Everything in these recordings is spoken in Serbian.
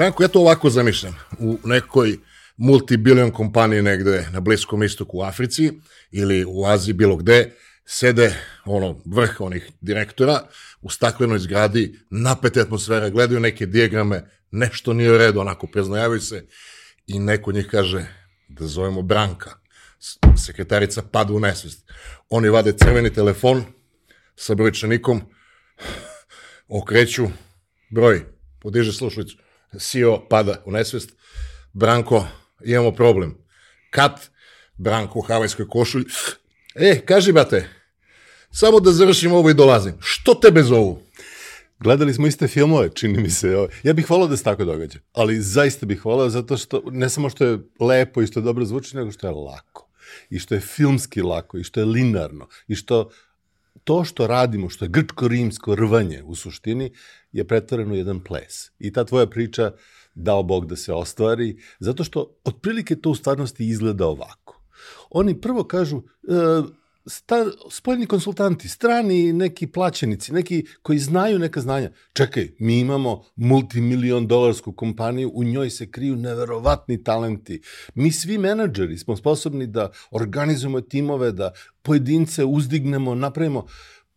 Branko, ja to ovako zamišljam. U nekoj multibilion kompaniji negde na Bliskom istoku u Africi ili u Aziji, bilo gde, sede ono, vrh onih direktora u staklenoj zgradi, napete atmosfera, gledaju neke dijagrame, nešto nije u redu, onako preznajavaju se i neko njih kaže da zovemo Branka. Sekretarica pada u nesvest. Oni vade crveni telefon sa brojčanikom, okreću broj, podiže slušalicu, CEO pada u nesvest, Branko, imamo problem. Kat, Branko u havajskoj košulji, e, kaži bate, samo da završim ovo i dolazim. Što tebe zovu? Gledali smo iste filmove, čini mi se. Ja bih volao da se tako događa, ali zaista bih volao zato što, ne samo što je lepo i što dobro zvuči, nego što je lako. I što je filmski lako, i što je linarno, i što to što radimo, što je grčko-rimsko rvanje u suštini, je pretvoreno u jedan ples. I ta tvoja priča, dao Bog da se ostvari, zato što otprilike to u stvarnosti izgleda ovako. Oni prvo kažu, e, sta, spoljni konsultanti, strani neki plaćenici, neki koji znaju neka znanja. Čekaj, mi imamo multimilion dolarsku kompaniju, u njoj se kriju neverovatni talenti. Mi svi menadžeri smo sposobni da organizujemo timove, da pojedince uzdignemo, napravimo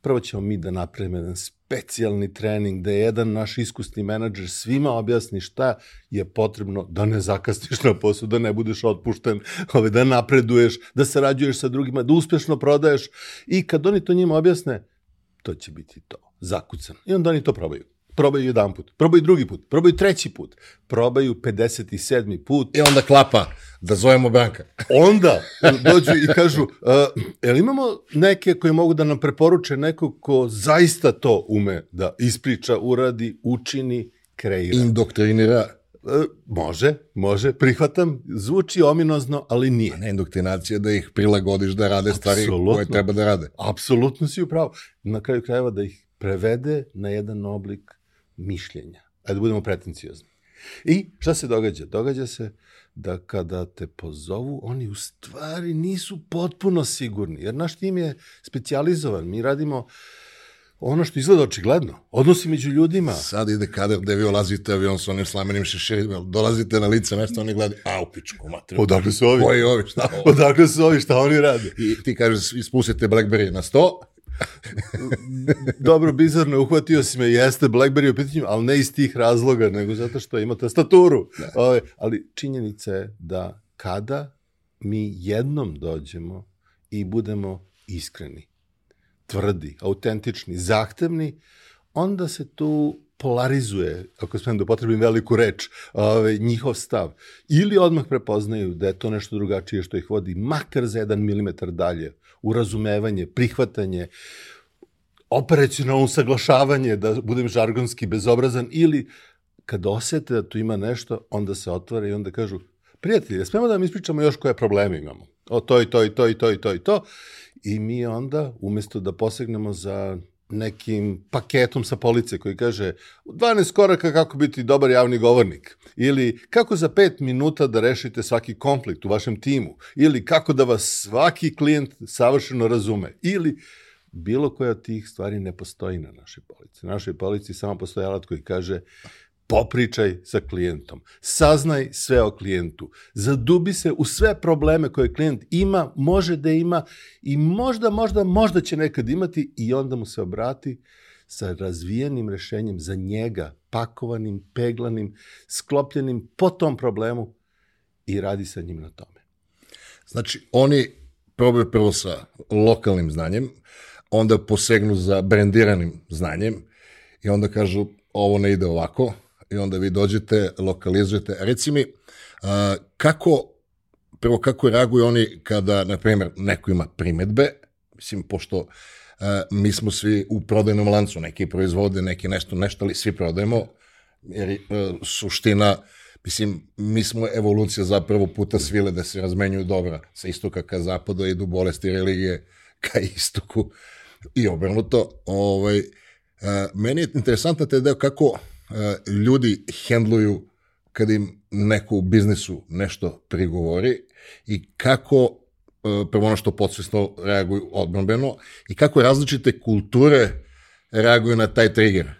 prvo ćemo mi da napravimo jedan specijalni trening da jedan naš iskusni menadžer svima objasni šta je potrebno da ne zakasniš na posao, da ne budeš otpušten, ovaj, da napreduješ, da sarađuješ sa drugima, da uspešno prodaješ i kad oni to njima objasne, to će biti to, zakucan. I onda oni to probaju probaju jedan put, probaju drugi put, probaju treći put, probaju 57. put. I onda klapa, da zovemo Branka. onda dođu i kažu, uh, jel imamo neke koji mogu da nam preporuče nekog ko zaista to ume da ispriča, uradi, učini, kreira. Indoktrinira. Uh, može, može, prihvatam, zvuči ominozno, ali nije. A ne indoktrinacija da ih prilagodiš da rade stvari Absolutno. koje treba da rade. Apsolutno si upravo. Na kraju krajeva da ih prevede na jedan oblik mišljenja. Ajde da budemo pretenciozni. I šta se događa? Događa se da kada te pozovu, oni u stvari nisu potpuno sigurni, jer naš tim je specializovan. Mi radimo ono što izgleda očigledno, odnosi među ljudima. Sad ide kader gde vi olazite avion sa onim slamenim šeširima, dolazite na lice, nešto oni gledaju, a u pičku materiju. Odakle su ovi? Koji ovi, šta ovo? Odakle su ovi, šta oni rade? I ti kažeš, ispustite Blackberry na sto, Dobro, bizarno, uhvatio si me, jeste Blackberry u pitanju, ali ne iz tih razloga, nego zato što ima tastaturu. Da. Ove, ovaj, ali činjenica je da kada mi jednom dođemo i budemo iskreni, tvrdi, autentični, zahtevni, onda se tu polarizuje, ako smem da potrebim veliku reč, ovaj, njihov stav. Ili odmah prepoznaju da je to nešto drugačije što ih vodi, makar za jedan milimetar dalje, u razumevanje, prihvatanje, operacionalno usaglašavanje, da budem žargonski bezobrazan, ili kad osete da tu ima nešto, onda se otvara i onda kažu, prijatelji, smemo da vam ispričamo još koje probleme imamo. O to i to i to i to i to i to. I mi onda, umesto da posegnemo za nekim paketom sa police koji kaže 12 koraka kako biti dobar javni govornik. Ili kako za 5 minuta da rešite svaki konflikt u vašem timu? Ili kako da vas svaki klijent savršeno razume? Ili bilo koja od tih stvari ne postoji na našoj polici. Na našoj polici samo postoji alat koji kaže popričaj sa klijentom, saznaj sve o klijentu, zadubi se u sve probleme koje klijent ima, može da ima i možda, možda, možda će nekad imati i onda mu se obrati sa razvijenim rešenjem za njega, pakovanim, peglanim, sklopljenim po tom problemu i radi sa njim na tome. Znači, oni probaju prvo sa lokalnim znanjem, onda posegnu za brandiranim znanjem i onda kažu ovo ne ide ovako, i onda vi dođete, lokalizujete. Reci mi, kako, prvo kako reaguju oni kada, na primjer, neko ima primetbe, mislim, pošto mi smo svi u prodajnom lancu, neki proizvode, neki nešto, nešto, ali svi prodajemo, jer e, suština, mislim, mi smo evolucija zapravo puta svile da se razmenjuju dobra, sa istoka ka zapadu idu bolesti religije ka istoku i obrnuto. Ovaj, meni je interesantno te deo kako ljudi hendluju kad im neko u biznisu nešto prigovori i kako e, prvo ono što podsvesno reaguju odbranbeno i kako različite kulture reaguju na taj trigger.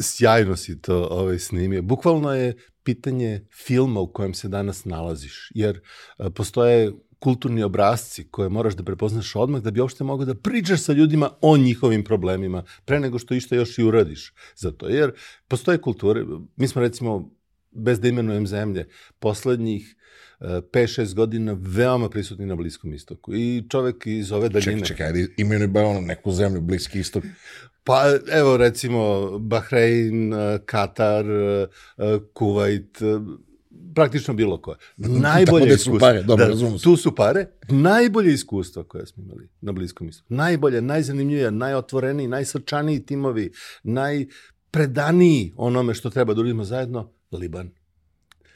Sjajno si to ovaj, snimio. Bukvalno je pitanje filma u kojem se danas nalaziš, jer a, postoje kulturni obrazci koje moraš da prepoznaš odmah da bi uopšte mogao da pričaš sa ljudima o njihovim problemima pre nego što išta još i uradiš za to. Jer postoje kulture, mi smo recimo, bez da imenujem zemlje, poslednjih 5-6 godina veoma prisutni na Bliskom istoku. I čovek iz ove daljine... Čekaj, čekaj, ajde, imenuj ono neku zemlju, Bliski istok. Pa evo recimo Bahrein, eh, Katar, eh, Kuvajt, eh, praktično bilo koje. Najbolje gde su iskustvo. pare, dobro, se. Tu su pare. Najbolje iskustva koje smo imali na Bliskom istoku. Najbolje, najzanimljivije, najotvoreniji, najsrčaniji timovi, najpredaniji onome što treba da uradimo zajedno, Liban.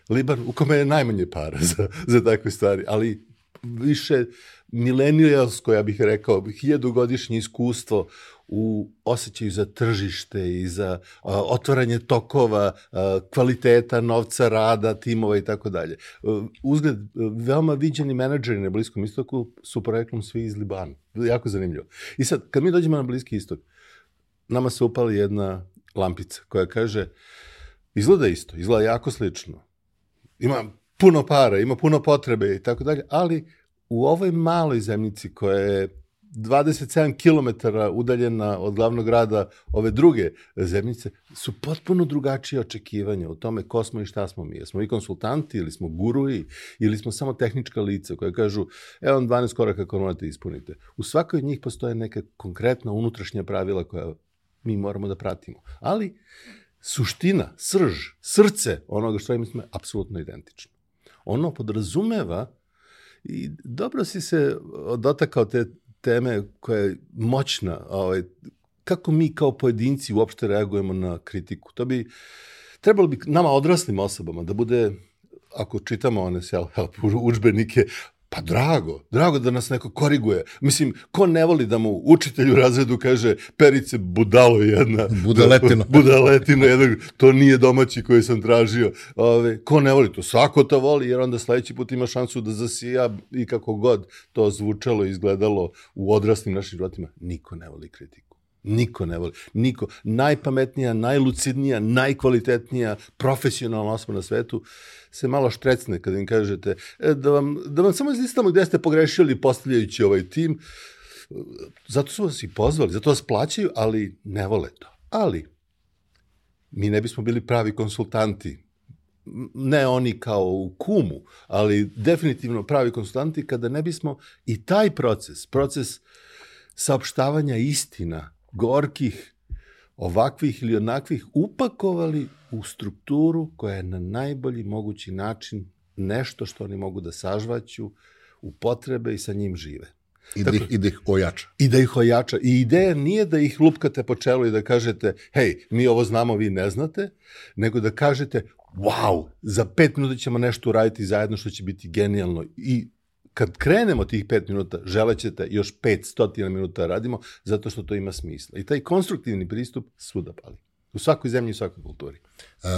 Liban u kome je najmanje para za, za takve stvari, ali više milenijalsko, ja bih rekao, hiljadugodišnje iskustvo u osjećaju za tržište i za otvaranje tokova, kvaliteta novca, rada, timova i tako dalje. Uzgled, veoma viđeni menadžeri na Bliskom istoku su poreklom svi iz Libana. Jako zanimljivo. I sad, kad mi dođemo na Bliski istok, nama se upali jedna lampica koja kaže, izgleda isto, izgleda jako slično. Ima puno para, ima puno potrebe i tako dalje, ali u ovoj maloj zemljici koja je 27 km udaljena od glavnog grada ove druge zemljice, su potpuno drugačije očekivanja o tome ko smo i šta smo mi. Jesmo mi konsultanti ili smo guruji ili smo samo tehnička lica koja kažu evo vam 12 koraka koje morate ispunite. U svakoj od njih postoje neka konkretna unutrašnja pravila koja mi moramo da pratimo. Ali suština, srž, srce onoga što radimo je apsolutno identično. Ono podrazumeva i dobro si se dotakao te teme koja je moćna, ovaj, kako mi kao pojedinci uopšte reagujemo na kritiku. To bi, trebalo bi nama odraslim osobama da bude, ako čitamo one self-help učbenike, Pa drago, drago da nas neko koriguje. Mislim, ko ne voli da mu učitelj u razredu kaže perice budalo jedna. Budaletino. budaletino jednog, to nije domaći koji sam tražio. Ove, ko ne voli to? Svako to voli jer onda sledeći put ima šansu da zasija i kako god to zvučalo i izgledalo u odraslim našim životima. Niko ne voli kritiku. Niko ne voli. Niko. Najpametnija, najlucidnija, najkvalitetnija, profesionalna osoba na svetu se malo štrecne kada im kažete e, da, vam, da vam samo izlistamo gde ste pogrešili postavljajući ovaj tim. Zato su vas i pozvali, zato vas plaćaju, ali ne vole to. Ali, mi ne bismo bili pravi konsultanti ne oni kao u kumu, ali definitivno pravi konsultanti kada ne bismo i taj proces, proces saopštavanja istina, gorkih, ovakvih ili onakvih, upakovali u strukturu koja je na najbolji mogući način nešto što oni mogu da sažvaću u potrebe i sa njim žive. I da, ih, I da ih ojača. I da ih ojača. I ideja nije da ih lupkate po čelu i da kažete, hej, mi ovo znamo, vi ne znate, nego da kažete, wow, za pet minuta ćemo nešto uraditi zajedno što će biti genijalno i kad krenemo tih pet minuta, želećete još pet stotina minuta radimo, zato što to ima smisla. I taj konstruktivni pristup svuda pali. U svakoj zemlji i svakoj kulturi. Uh,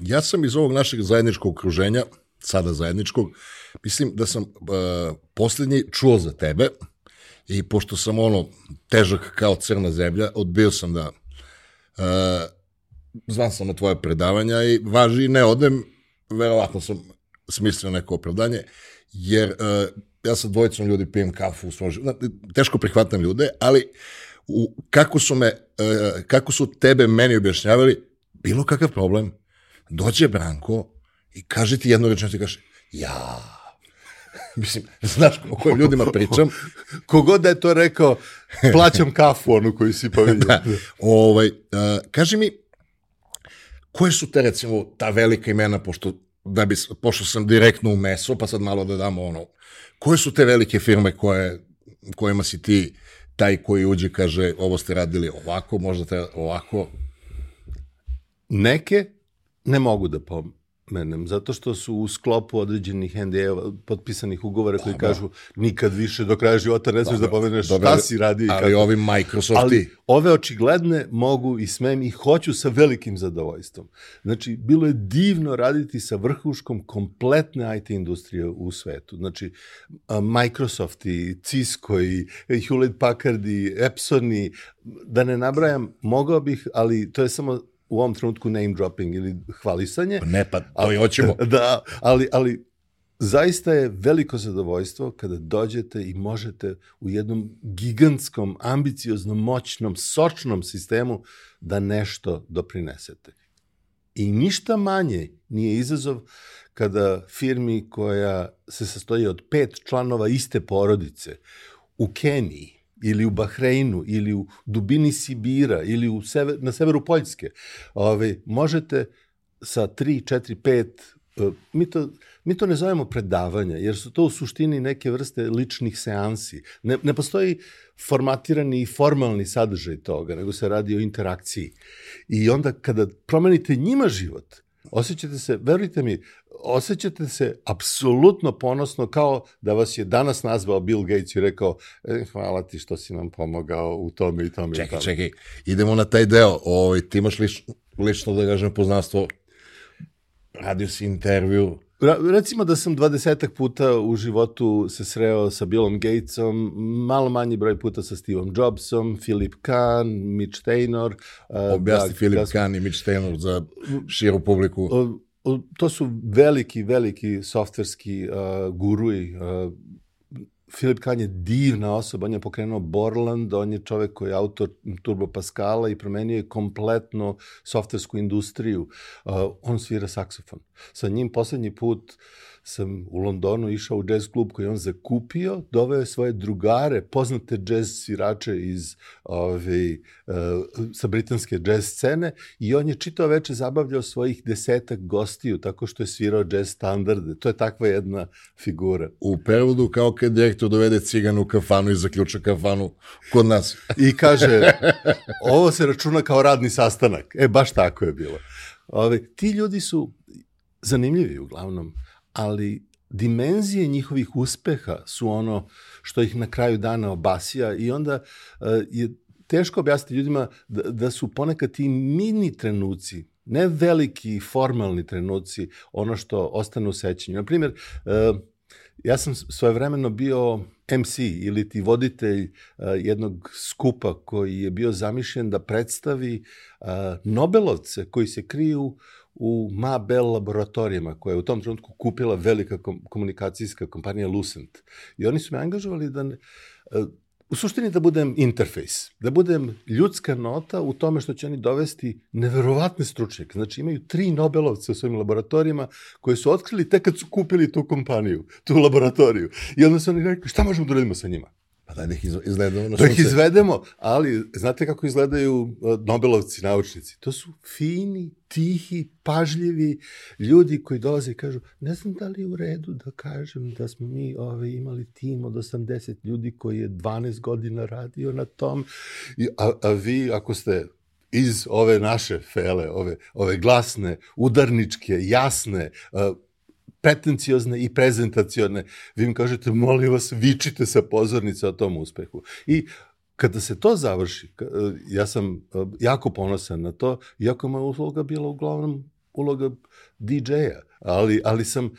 ja sam iz ovog našeg zajedničkog okruženja, sada zajedničkog, mislim da sam uh, poslednji čuo za tebe i pošto sam ono težak kao crna zemlja, odbio sam da uh, znam sam na tvoje predavanja i važi ne odem, verovatno sam smislio neko opravdanje, jer uh, ja sa dvojicom ljudi pijem kafu u svom životu, teško prihvatam ljude, ali u, kako su me, uh, kako su tebe meni objašnjavali, bilo kakav problem, dođe Branko i kaže ti jednu rečenicu i kaže, ja, mislim, znaš o kojim ljudima pričam. Kogod da je to rekao, plaćam kafu onu koju si pa vidio. da. ovaj, uh, kaži mi, koje su te, recimo, ta velika imena, pošto da bi, pošto sam direktno u meso, pa sad malo da damo ono, koje su te velike firme koje, kojima si ti taj koji uđe kaže ovo ste radili ovako, možda te ovako? Neke ne mogu da pomenem, zato što su u sklopu određenih NDA potpisanih ugovora koji Dobro. kažu nikad više do kraja života ne smiješ da pomeneš Dobro. šta si radio i ali kako. Ali ovi Microsofti... Ali ove očigledne mogu i smem i hoću sa velikim zadovoljstvom. Znači, bilo je divno raditi sa vrhuškom kompletne IT industrije u svetu. Znači, Microsoft i Cisco i Hewlett Packard i Epson i da ne nabrajam, mogao bih, ali to je samo u ovom trenutku name dropping ili hvalisanje. Ne, pa to i hoćemo. Da, ali, ali zaista je veliko zadovoljstvo kada dođete i možete u jednom gigantskom, ambicioznom, moćnom, sočnom sistemu da nešto doprinesete. I ništa manje nije izazov kada firmi koja se sastoji od pet članova iste porodice u Keniji ili u Bahreinu ili u dubini Sibira ili u sever, na severu Poljske, ove, možete sa 3, 4, 5 mi to, mi to ne zovemo predavanja, jer su to u suštini neke vrste ličnih seansi. Ne, ne postoji formatirani i formalni sadržaj toga, nego se radi o interakciji. I onda kada promenite njima život, osjećate se, verujte mi, osjećate se apsolutno ponosno kao da vas je danas nazvao Bill Gates i rekao e, hvala ti što si nam pomogao u tome i tome. Čekaj, i tome. čekaj, idemo na taj deo. Ovaj, ti imaš lič, lično, da kažem, poznanstvo, radio si intervju, recimo da sam dvadesetak puta u životu se sreo sa Billom Gatesom, malo manji broj puta sa Steveom Jobsom, Philip Kahn, Mitch Taylor. Uh, Objasni da, Philip Gas... Kahn i Mitch Taylor za širu publiku. Uh, to su veliki, veliki softverski uh, guruji, uh, Filip Kahn je divna osoba, on je pokrenuo Borland, on je čovek koji je autor Turbo Pascala i promenio je kompletno softversku industriju. Uh, on svira saksofon. Sa njim poslednji put uh, sam u Londonu išao u jazz klub koji on zakupio, doveo je svoje drugare, poznate jazz svirače iz ove, uh, sa britanske jazz scene i on je čitao veče zabavljao svojih desetak gostiju tako što je svirao jazz standarde. To je takva jedna figura. U prevodu kao kad direktor dovede ciganu u kafanu i zaključa kafanu kod nas. I kaže, ovo se računa kao radni sastanak. E, baš tako je bilo. Ove, ti ljudi su zanimljivi uglavnom ali dimenzije njihovih uspeha su ono što ih na kraju dana obasija i onda uh, je teško objasniti ljudima da, da su ponekad ti mini trenuci, ne veliki formalni trenuci, ono što ostane u sećanju. Na primjer, uh, ja sam svojevremeno bio MC ili ti voditelj uh, jednog skupa koji je bio zamišljen da predstavi Nobelovce koji se kriju u Mabel laboratorijama, koja je u tom trenutku kupila velika komunikacijska kompanija Lucent. I oni su me angažovali da... Ne, u suštini da budem interfejs, da budem ljudska nota u tome što će oni dovesti neverovatne stručnjake. Znači imaju tri Nobelovce u svojim laboratorijama koje su otkrili tek kad su kupili tu kompaniju, tu laboratoriju. I onda su oni rekli šta možemo da uradimo sa njima? Pa da ih izvedemo na Da ih izvedemo, ali znate kako izgledaju uh, Nobelovci, naučnici? To su fini, tihi, pažljivi ljudi koji dolaze i kažu ne znam da li je u redu da kažem da smo mi ove, imali tim od 80 ljudi koji je 12 godina radio na tom, I, a, a vi ako ste iz ove naše fele, ove, ove glasne, udarničke, jasne, uh, pretenciozne i prezentacione, vi im kažete, molim vas, vičite sa pozornice o tom uspehu. I kada se to završi, e, ja sam e, jako ponosan na to, iako moja uloga bila uglavnom uloga DJ-a, ali, ali sam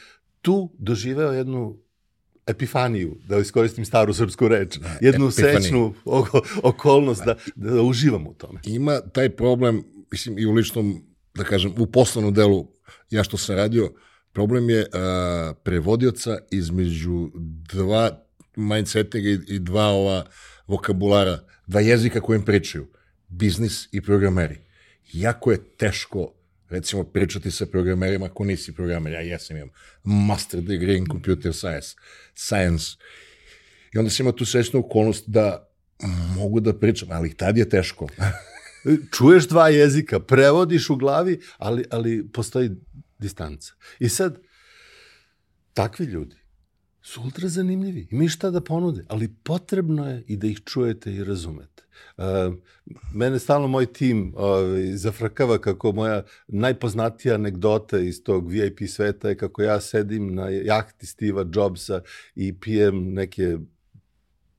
tu doživeo jednu epifaniju, da iskoristim staru srpsku reč, da, jednu epifaniju. srećnu okolnost da, da uživam u tome. Ima taj problem, mislim, i u ličnom, da kažem, u poslovnom delu, ja što sam radio, uh, Problem je a, prevodioca između dva mindseta i, i dva ova vokabulara, dva jezika kojim pričaju, biznis i programeri. Jako je teško recimo pričati sa programerima ako nisi programer, ja jesam imam master degree in computer science, science. I onda si ima tu srećnu okolnost da mogu da pričam, ali tad je teško. Čuješ dva jezika, prevodiš u glavi, ali, ali postoji distanca. I sad, takvi ljudi su ultra zanimljivi. Imaju šta da ponude, ali potrebno je i da ih čujete i razumete. Uh, mene stalno moj tim uh, zafrakava kako moja najpoznatija anegdota iz tog VIP sveta je kako ja sedim na jahti Steve'a Jobsa i pijem neke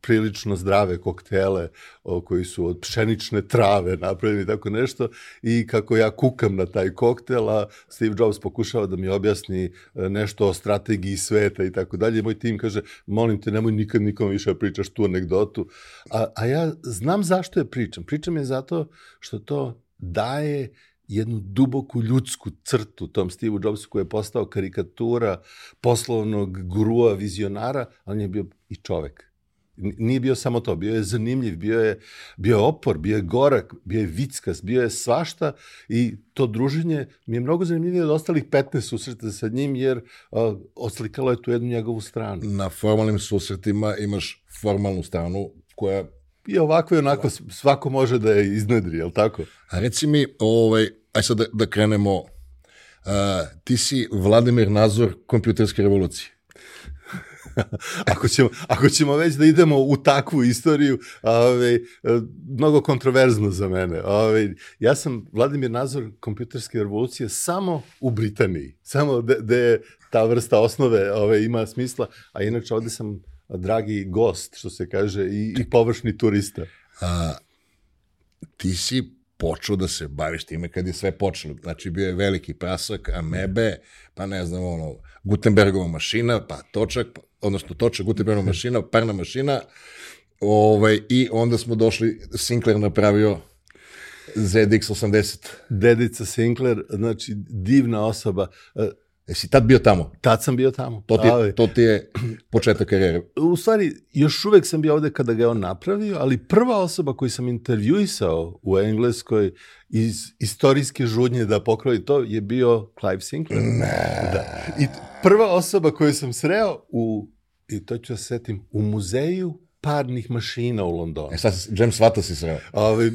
prilično zdrave koktele o, koji su od pšenične trave napravljeni tako nešto i kako ja kukam na taj koktel, a Steve Jobs pokušava da mi objasni e, nešto o strategiji sveta i tako dalje. Moj tim kaže, molim te, nemoj nikad nikom više da pričaš tu anegdotu. A, a ja znam zašto je pričam. Pričam je zato što to daje jednu duboku ljudsku crtu tom Steve Jobsu koji je postao karikatura poslovnog grua, vizionara, ali on je bio i čovek. Nije bio samo to, bio je zanimljiv, bio je, bio je opor, bio je gorak, bio je vickas, bio je svašta i to druženje mi je mnogo zanimljivije od ostalih 15 susreta sa njim, jer a, oslikalo je tu jednu njegovu stranu. Na formalnim susretima imaš formalnu stranu koja I ovako i onako svako može da je iznedri, je li tako? A reci mi, ovaj, aj sad da, da krenemo, uh, ti si Vladimir Nazor kompjuterske revolucije. ako, ćemo, ako ćemo već da idemo u takvu istoriju, ove, mnogo kontroverzno za mene. Ove, ja sam Vladimir Nazor kompjuterske revolucije samo u Britaniji. Samo da je ta vrsta osnove ove, ima smisla, a inače ovde sam dragi gost, što se kaže, i, i površni turista. A, ti si počeo da se baviš time kad je sve počelo. Znači, bio je veliki prasak, amebe, pa ne znam, ono, Gutenbergova mašina, pa točak, odnosno točak, Gutenbergova mašina, parna mašina, ovaj, i onda smo došli, Sinclair napravio ZX80. Dedica Sinclair, znači divna osoba. E, Jesi tad bio tamo? Tad sam bio tamo. To ti, je, to ti je početak karijere. u stvari, još uvek sam bio ovde kada ga je on napravio, ali prva osoba koju sam intervjuisao u Engleskoj iz istorijske žudnje da pokroji to je bio Clive Sinclair. Da. I prva osoba koju sam sreo u, i to ću da se setim, u muzeju parnih mašina u Londonu. E sad, James Vata si sreo. Ovaj,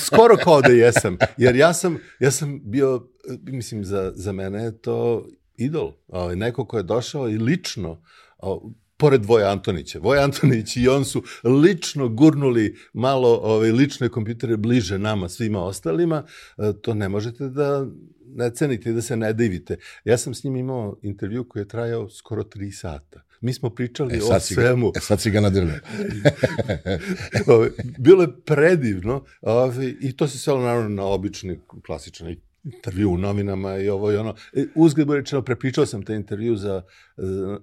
skoro kao da jesam, jer ja sam, ja sam bio, mislim, za, za mene je to idol. Ovaj, neko ko je došao i lično, o, pored Voja Antonića. Voja Antonić i on su lično gurnuli malo ovaj, lične kompjutere bliže nama, svima ostalima. E, To ne možete da ne cenite i da se ne divite. Ja sam s njim imao intervju koji je trajao skoro tri sata. Mi smo pričali E o si ga, svemu. e sad si ga. Ove, bilo je predivno ove, i to se svelo naravno na obični, klasičan intervju u novinama i ovo i ono. Uzgled bude rečeno, prepričao sam taj intervju za,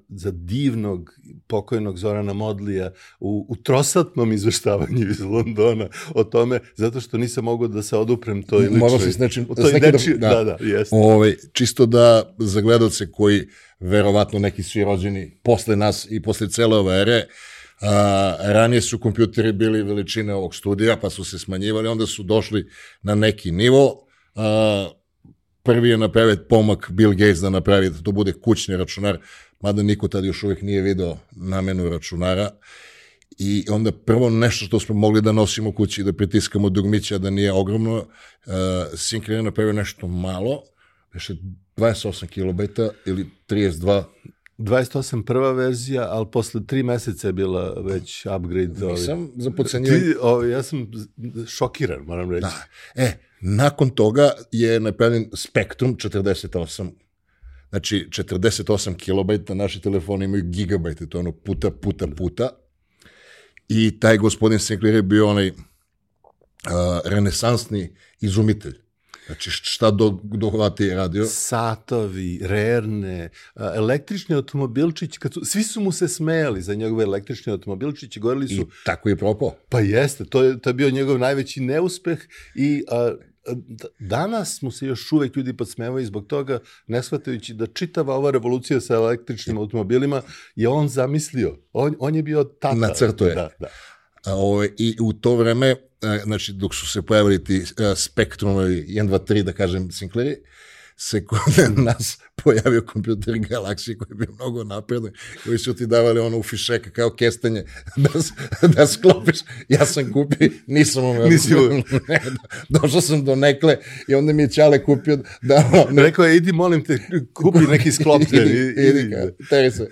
za, divnog pokojnog Zorana Modlija u, u trosatnom izveštavanju iz Londona o tome, zato što nisam mogao da se oduprem toj ličnoj... Morao si s nečim- o s nekim da- neči, da. da, da, jeste. Ovaj, čisto da za gledalce koji verovatno neki svi rođeni posle nas i posle cele ove ere, a, ranije su kompjuteri bili veličine ovog studija, pa su se smanjivali, onda su došli na neki nivo. A, prvi je napravio pomak Bill Gates da napravi da to bude kućni računar, mada niko tad još uvijek nije video namenu računara. I onda prvo nešto što smo mogli da nosimo kući, da pritiskamo dugmića, da nije ogromno, uh, Sinclair je napravio nešto malo, više 28 kilobajta ili 32, 28 prva verzija, ali posle tri meseca je bila već upgrade. ovaj. nisam za pocenjivanje. Ja sam šokiran, moram reći. Da. E, nakon toga je napravljen Spectrum 48, znači 48 kilobajta, naši telefoni imaju gigabajte, to je ono puta, puta, puta. I taj gospodin Sinclair je bio onaj uh, renesansni izumitelj. Znači šta do, dohvati je radio. Satovi, rerne, električni automobilčić, kad su, svi su mu se smejali za njegove električne automobilčiće, govorili I su, tako je propao. pa jeste, to je, to je bio njegov najveći neuspeh i a, danas mu se još uvek ljudi podsmevaju zbog toga, ne shvatajući da čitava ova revolucija sa električnim automobilima je on zamislio. On, on je bio tata. Nacrto je. Da, da. A, ovaj, I u to vreme, e, znači dok su se pojavili ti e, Spektrumovi 1, 2, 3, da kažem, Sinclairi, se kod nas pojavio kompjuter Galaxy koji je bio mnogo napredan, koji su ti davali ono u fišeka kao kestanje da, da sklopiš. Ja sam kupio, nisam umeo. Nisi umeo. Ne, Došao sam do nekle i onda mi je Ćale kupio da... ono, Rekao je, idi molim te, kupi neki sklopljen. idi, idi, teri se.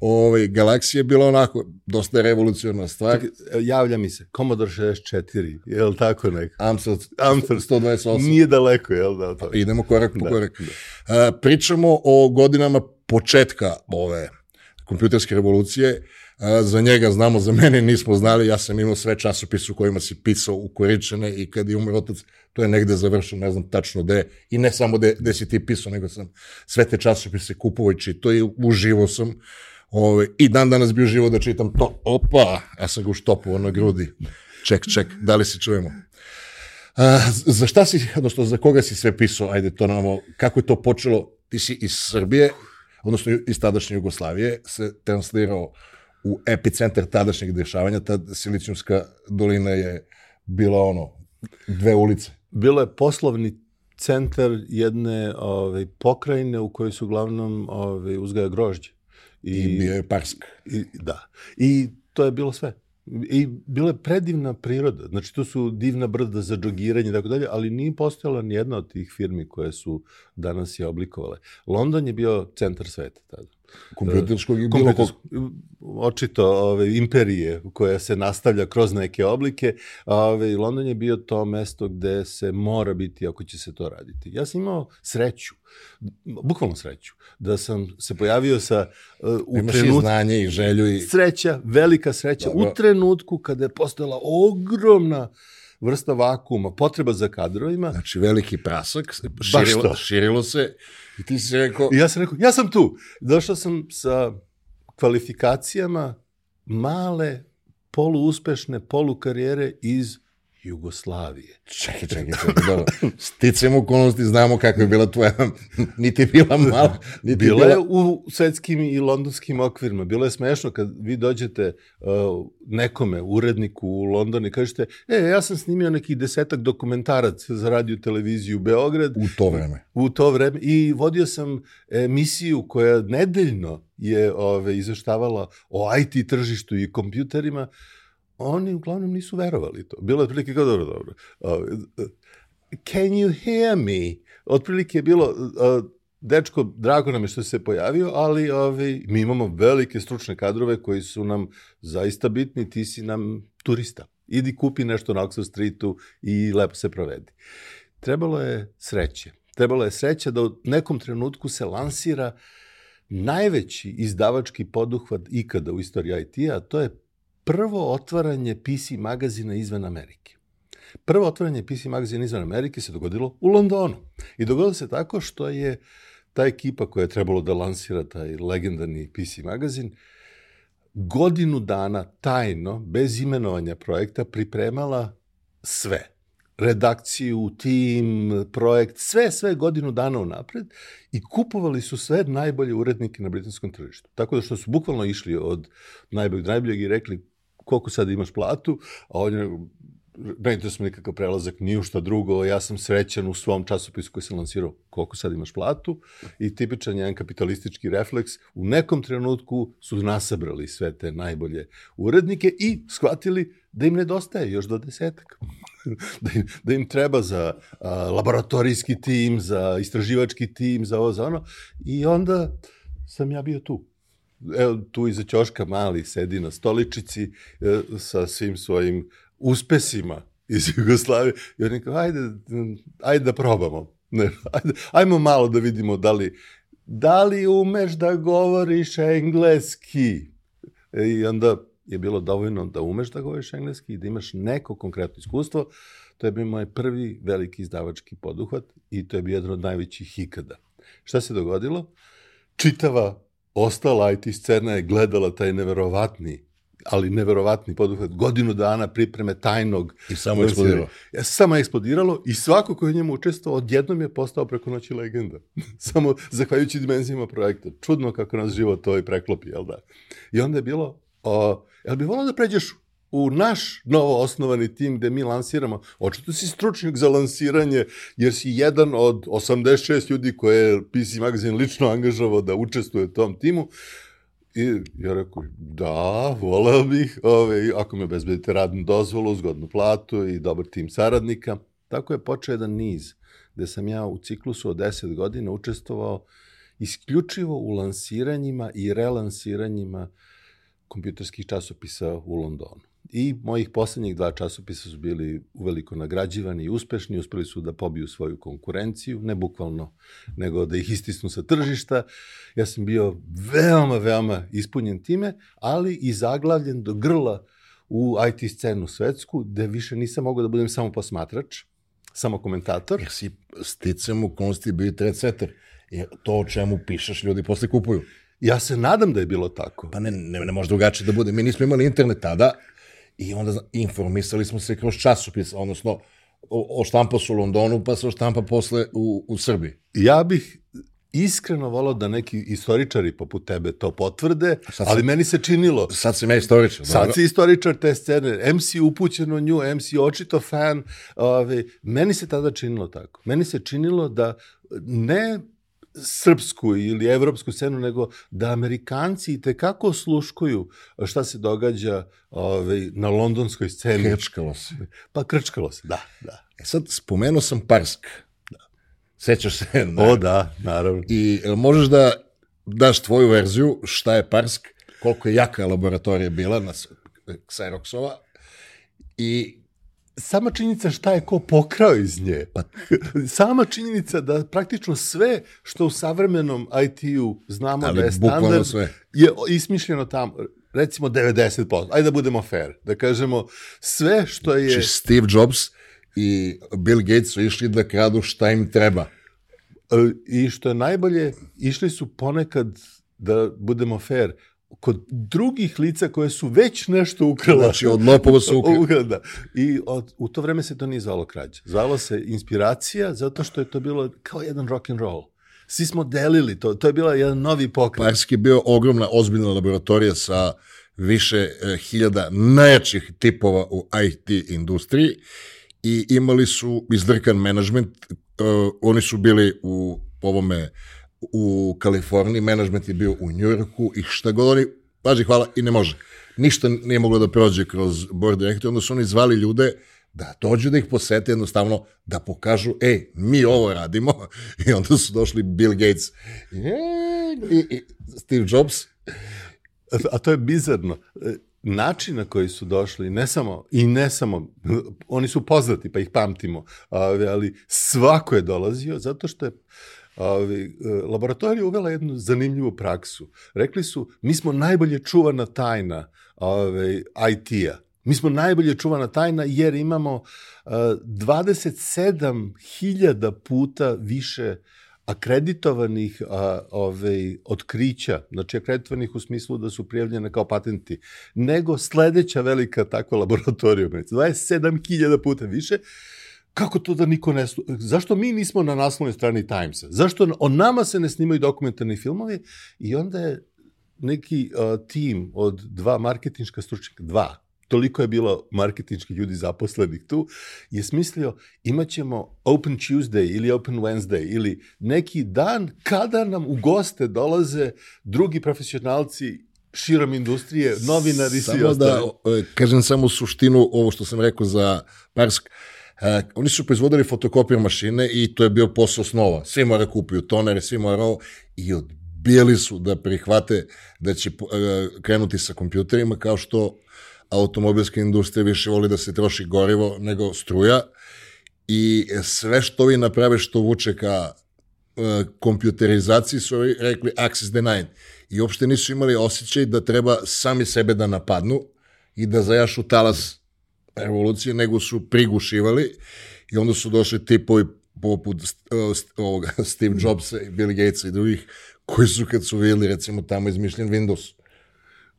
Ovaj, Galaxy je bila onako dosta revolucionarna stvar. Javlja mi se, Commodore 64, je li tako neko? Amstel Amstel 128. Nije daleko, je li da? To? Idemo korak po Da, korak. A, pričamo o godinama početka ove kompjuterske revolucije. A, za njega znamo, za mene nismo znali. Ja sam imao sve časopise u kojima si pisao ukoričene i kad je umro otac, to je negde završio, ne znam tačno gde. I ne samo gde, gde si ti pisao, nego sam sve te časopise kupovao i čitao i uživo sam. Ove, I dan danas bi uživo da čitam to. Opa, ja sam ga uštopovao na grudi. Ček, ček, da li se čujemo? A, za šta si, odnosno za koga si sve pisao, ajde to namo, kako je to počelo, ti si iz Srbije, odnosno iz tadašnje Jugoslavije, se translirao u epicentar tadašnjeg dešavanja, tad Silicijumska dolina je bila ono, dve ulice. Bilo je poslovni centar jedne ovaj, pokrajine u kojoj su uglavnom ovaj, uzgaja grožđe. I, I bio je Parsk. I, da. I to je bilo sve. I bila je predivna priroda. Znači, to su divna brda za džogiranje i tako dalje, ali nije postojala ni jedna od tih firmi koje su danas je oblikovale. London je bio centar sveta tada. Kompjuterskog i bilo kog... Očito ove, imperije koja se nastavlja kroz neke oblike. Ove, London je bio to mesto gde se mora biti ako će se to raditi. Ja sam imao sreću, bukvalno sreću, da sam se pojavio sa... Uh, u Imaš trenut... i znanje i želju i... Sreća, velika sreća. Dobro. U trenutku kada je postala ogromna vrsta vakuma, potreba za kadrovima. Znači, veliki prasak, širilo, širilo se i ti si rekao... I ja sam rekao, ja sam tu. Došao sam sa kvalifikacijama male, poluuspešne, polukarijere iz Jugoslavije. Čekaj, čekaj, čekaj, dobro. Sticam okolnosti, znamo kako je bila tvoja, niti bila mala, niti bila... Bila je u svetskim i londonskim okvirima. Bilo je smešno kad vi dođete uh, nekome, uredniku u London i kažete, e, ja sam snimio nekih desetak dokumentaraca za radio televiziju Beograd. U to vreme. U to vreme. I vodio sam emisiju koja nedeljno je ove, izveštavala o IT tržištu i kompjuterima oni uglavnom nisu verovali to. Bilo je otprilike kao dobro, dobro. Uh, can you hear me? Otprilike je bilo, uh, dečko, drago nam je što se pojavio, ali ovi, mi imamo velike stručne kadrove koji su nam zaista bitni, ti si nam turista. Idi kupi nešto na Oxford Streetu i lepo se provedi. Trebalo je sreće. Trebalo je sreće da u nekom trenutku se lansira najveći izdavački poduhvat ikada u istoriji IT-a, to je prvo otvaranje PC magazina izvan Amerike. Prvo otvaranje PC magazina izvan Amerike se dogodilo u Londonu. I dogodilo se tako što je ta ekipa koja je trebalo da lansira taj legendarni PC magazin godinu dana tajno, bez imenovanja projekta, pripremala sve. Redakciju, tim, projekt, sve, sve godinu dana unapred i kupovali su sve najbolje urednike na britanskom tržištu. Tako da što su bukvalno išli od najboljeg najboljeg i rekli koliko sad imaš platu, a on je ne interesuje nikakav prelazak, ni u šta drugo, ja sam srećan u svom časopisu koji sam lansirao koliko sad imaš platu i tipičan jedan kapitalistički refleks, u nekom trenutku su nasabrali sve te najbolje urednike i shvatili da im nedostaje još do desetak. da, im, da im treba za a, laboratorijski tim, za istraživački tim, za ovo, za ono. I onda sam ja bio tu evo tu iza ćoška mali sedi na stoličici e, sa svim svojim uspesima iz Jugoslavije i oni kao, ajde, ajde da probamo. Ne, ajde, ajmo malo da vidimo da li, da li umeš da govoriš engleski. E, I onda je bilo dovoljno da umeš da govoriš engleski i da imaš neko konkretno iskustvo. To je bio moj prvi veliki izdavački poduhvat i to je bio jedan od najvećih ikada. Šta se dogodilo? Čitava ostala IT scena je gledala taj neverovatni ali neverovatni poduhvat, godinu dana pripreme tajnog. I samo eksplodiralo. Ja, samo eksplodiralo i svako ko je njemu učestvovao odjednom je postao preko noći legenda. samo zahvaljujući dimenzijama projekta. Čudno kako nas život to i preklopi, jel da? I onda je bilo, o, jel bi volao da pređeš u naš novo osnovani tim gde mi lansiramo, očito si stručnjak za lansiranje, jer si jedan od 86 ljudi koje je PC Magazine lično angažavao da učestvuje u tom timu, I ja rekao, da, voleo bih, ove, ako mi obezbedite radnu dozvolu, zgodnu platu i dobar tim saradnika. Tako je počeo jedan niz, gde sam ja u ciklusu od 10 godina učestvovao isključivo u lansiranjima i relansiranjima kompjuterskih časopisa u Londonu. I mojih poslednjih dva časopisa su bili uveliko nagrađivani i uspešni, uspeli su da pobiju svoju konkurenciju, ne bukvalno, nego da ih istisnu sa tržišta. Ja sam bio veoma, veoma ispunjen time, ali i zaglavljen do grla u IT scenu svetsku, gde više nisam mogao da budem samo posmatrač, samo komentator. Jer si sticam u konsti bio trendsetter. Jer to o čemu pišeš ljudi posle kupuju. Ja se nadam da je bilo tako. Pa ne, ne, ne može drugačije da bude. Mi nismo imali internet tada, I onda informisali smo se kroz časopis, odnosno o, oštampa se u Londonu, pa se oštampa posle u, u Srbiji. Ja bih iskreno volao da neki istoričari poput tebe to potvrde, Sad ali meni se činilo, Sad sam ja istoričan. sad dobro. si istoričar te scene, MC upućen u nju, MC očito fan, ove, meni se tada činilo tako. Meni se činilo da ne srpsku ili evropsku scenu, nego da Amerikanci i tekako sluškuju šta se događa ove, na londonskoj sceni. Krčkalo se. Pa krčkalo se, da, da. E sad, spomenuo sam Parsk. Sećaš se? Na, O da, naravno. I jel možeš da daš tvoju verziju šta je Parsk, koliko je jaka laboratorija bila na s- Xeroxova i sama činjenica šta je ko pokrao iz nje. Pa- sama činjenica da praktično sve što u savremenom IT-u znamo Ali da je standard, sve. je ismišljeno tamo. Recimo 90%. Ajde da budemo fair. Da kažemo sve što je... Znači, Steve Jobs i Bill Gates su išli da kradu šta im treba. E, I što je najbolje, išli su ponekad, da budemo fair, kod drugih lica koje su već nešto ukrala. Znači, od lopova su ukra- Ukrala, da. I od, u to vreme se to nije zvalo krađa. Zvalo se inspiracija zato što je to bilo kao jedan rock and roll. Svi smo delili to. To je bila jedan novi pokret. Parsk je bio ogromna, ozbiljna laboratorija sa više e, hiljada najjačih tipova u IT industriji i imali su izdrkan menadžment. E, oni su bili u ovome u Kaliforniji, menadžment je bio u Njujorku i šta god oni, paži hvala, i ne može. Ništa nije moglo da prođe kroz board direktor, onda su oni zvali ljude da dođu da ih posete jednostavno, da pokažu, ej, mi ovo radimo. I onda su došli Bill Gates i, i, Steve Jobs. A to je bizarno. Način na koji su došli, ne samo, i ne samo, oni su poznati pa ih pamtimo, ali svako je dolazio zato što je Ovi, e, laboratorija uvela jednu zanimljivu praksu. Rekli su, mi smo najbolje čuvana tajna IT-a. Mi smo najbolje čuvana tajna jer imamo uh, 27.000 puta više akreditovanih a, ove, otkrića, znači akreditovanih u smislu da su prijavljene kao patenti, nego sledeća velika takva laboratorija. 27.000 puta više. Kako to da niko ne... slu- Zašto mi nismo na naslovnoj strani Timesa? Zašto o nama se ne snimaju dokumentarni filmovi? I onda je neki uh, tim od dva marketinška stručnjaka, dva, toliko je bilo marketinških ljudi zaposlenih tu, je smislio imaćemo Open Tuesday ili Open Wednesday ili neki dan kada nam u goste dolaze drugi profesionalci širom industrije, novinari i svi Samo da ostali. e, kažem samo suštinu ovo što sam rekao za Parsk. E, oni su proizvodili fotokopir mašine i to je bio posao snova. Svi mora kupuju tonere, svi mora ovo i odbijali su da prihvate da će e, krenuti sa kompjuterima kao što automobilska industrija više voli da se troši gorivo nego struja i sve što vi naprave što vuče ka e, kompjuterizaciji su rekli access denied i uopšte nisu imali osjećaj da treba sami sebe da napadnu i da zajašu talas revolucije, nego su prigušivali i onda su došli tipovi poput st- st- ovoga, Steve Jobsa i Bill Gatesa i drugih koji su kad su vidjeli recimo tamo izmišljen Windows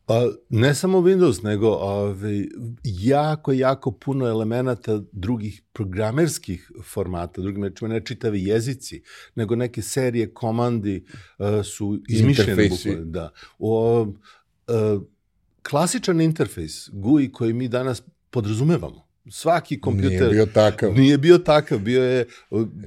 Pa, ne samo Windows, nego ove, jako, jako puno elemenata drugih programerskih formata, drugim rečima ne čitavi jezici, nego neke serije komandi uh, su izmišljene. Interfejsi. bukvalno, Da. O, uh, klasičan interfejs, GUI koji mi danas podrazumevamo, svaki kompjuter Nije bio takav. nije bio takav, bio je,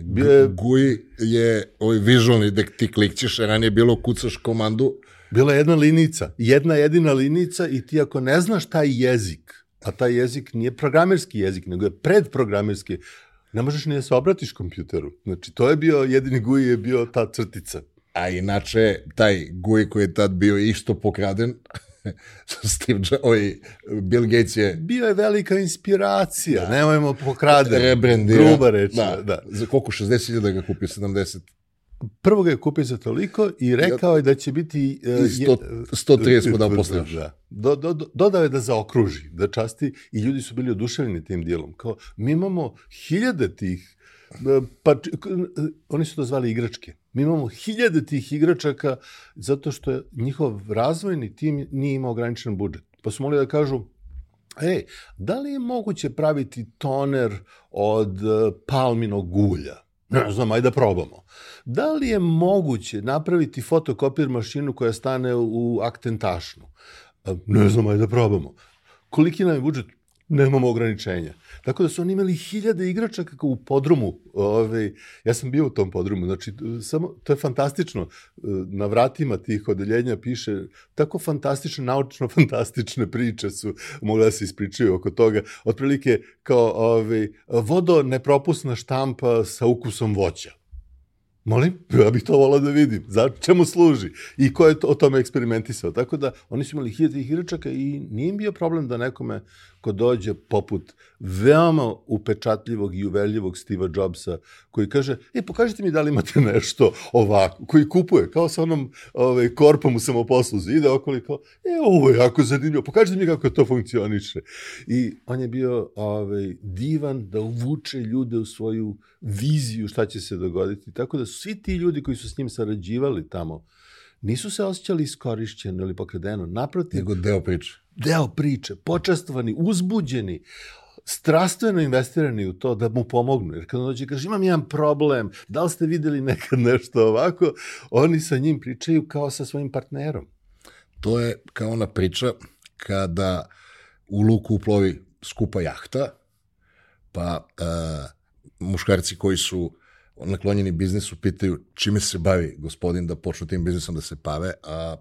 bio je GUI je ovaj vizualni, da ti klikćeš, ranije je bilo kucaš komandu, Bila je jedna linica, jedna jedina linica i ti ako ne znaš taj jezik, a taj jezik nije programerski jezik, nego je predprogramerski, ne možeš ni da se obratiš kompjuteru. Znači, to je bio, jedini GUI je bio ta crtica. a inače taj GUI koji je tad bio isto pokraden, Steve Jobs, ovaj, Bill Gates je Bio je velika inspiracija, da. nemojmo pokrade. rebrandirao. Gruba reč, da, da. da. Za koliko? 60.000 da ga kupio, 70. Prvo ga je kupio za toliko i rekao je da će biti... uh, I sto- 130 mu dao posle. Da. Do, do, do- dodao je da zaokruži, da časti i ljudi su bili oduševljeni tim dijelom. Kao, mi imamo hiljade tih, e, pa, oni su to zvali igračke. Mi imamo hiljade tih igračaka zato što je njihov razvojni tim nije imao ograničen budžet. Pa su mogli da kažu, Ej, da li je moguće praviti toner od e, palminog ulja? Ne znam, ajde da probamo. Da li je moguće napraviti fotokopir mašinu koja stane u aktentašnu? E, Ne znam, ajde da probamo. Koliki nam je budžet? Nemamo ograničenja. Tako da su oni imali hiljade igrača kako u podrumu. Ovaj, ja sam bio u tom podrumu. Znači, samo, to je fantastično. Na vratima tih odeljenja piše tako fantastične, naučno-fantastične priče su mogle da se ispričaju oko toga. Otprilike kao ovaj, vodo nepropusna štampa sa ukusom voća. Molim, ja bih to volao da vidim. Za čemu služi? I ko je to, o tome eksperimentisao? Tako da, oni su imali hiljade igračaka i nije im bio problem da nekome ko dođe poput veoma upečatljivog i uveljivog Steve'a Jobsa, koji kaže, e, pokažite mi da li imate nešto ovako, koji kupuje, kao sa onom ovaj, korpom u samoposluzi, ide okoli kao, e, ovo je jako zanimljivo, pokažite mi kako to funkcioniše. I on je bio ovaj, divan da uvuče ljude u svoju viziju šta će se dogoditi. Tako da svi ti ljudi koji su s njim sarađivali tamo, nisu se osjećali iskorišćeno ili pokredeno. Naprotiv, Nego deo priče. Deo priče, počastovani, uzbuđeni, strastveno investirani u to da mu pomognu. Jer kad on dođe i kaže, imam jedan problem, da li ste videli nekad nešto ovako, oni sa njim pričaju kao sa svojim partnerom. To je kao ona priča kada u luku uplovi skupa jahta, pa uh, muškarci koji su naklonjeni biznisu pitaju čime se bavi gospodin da počnu tim biznisom da se bave, a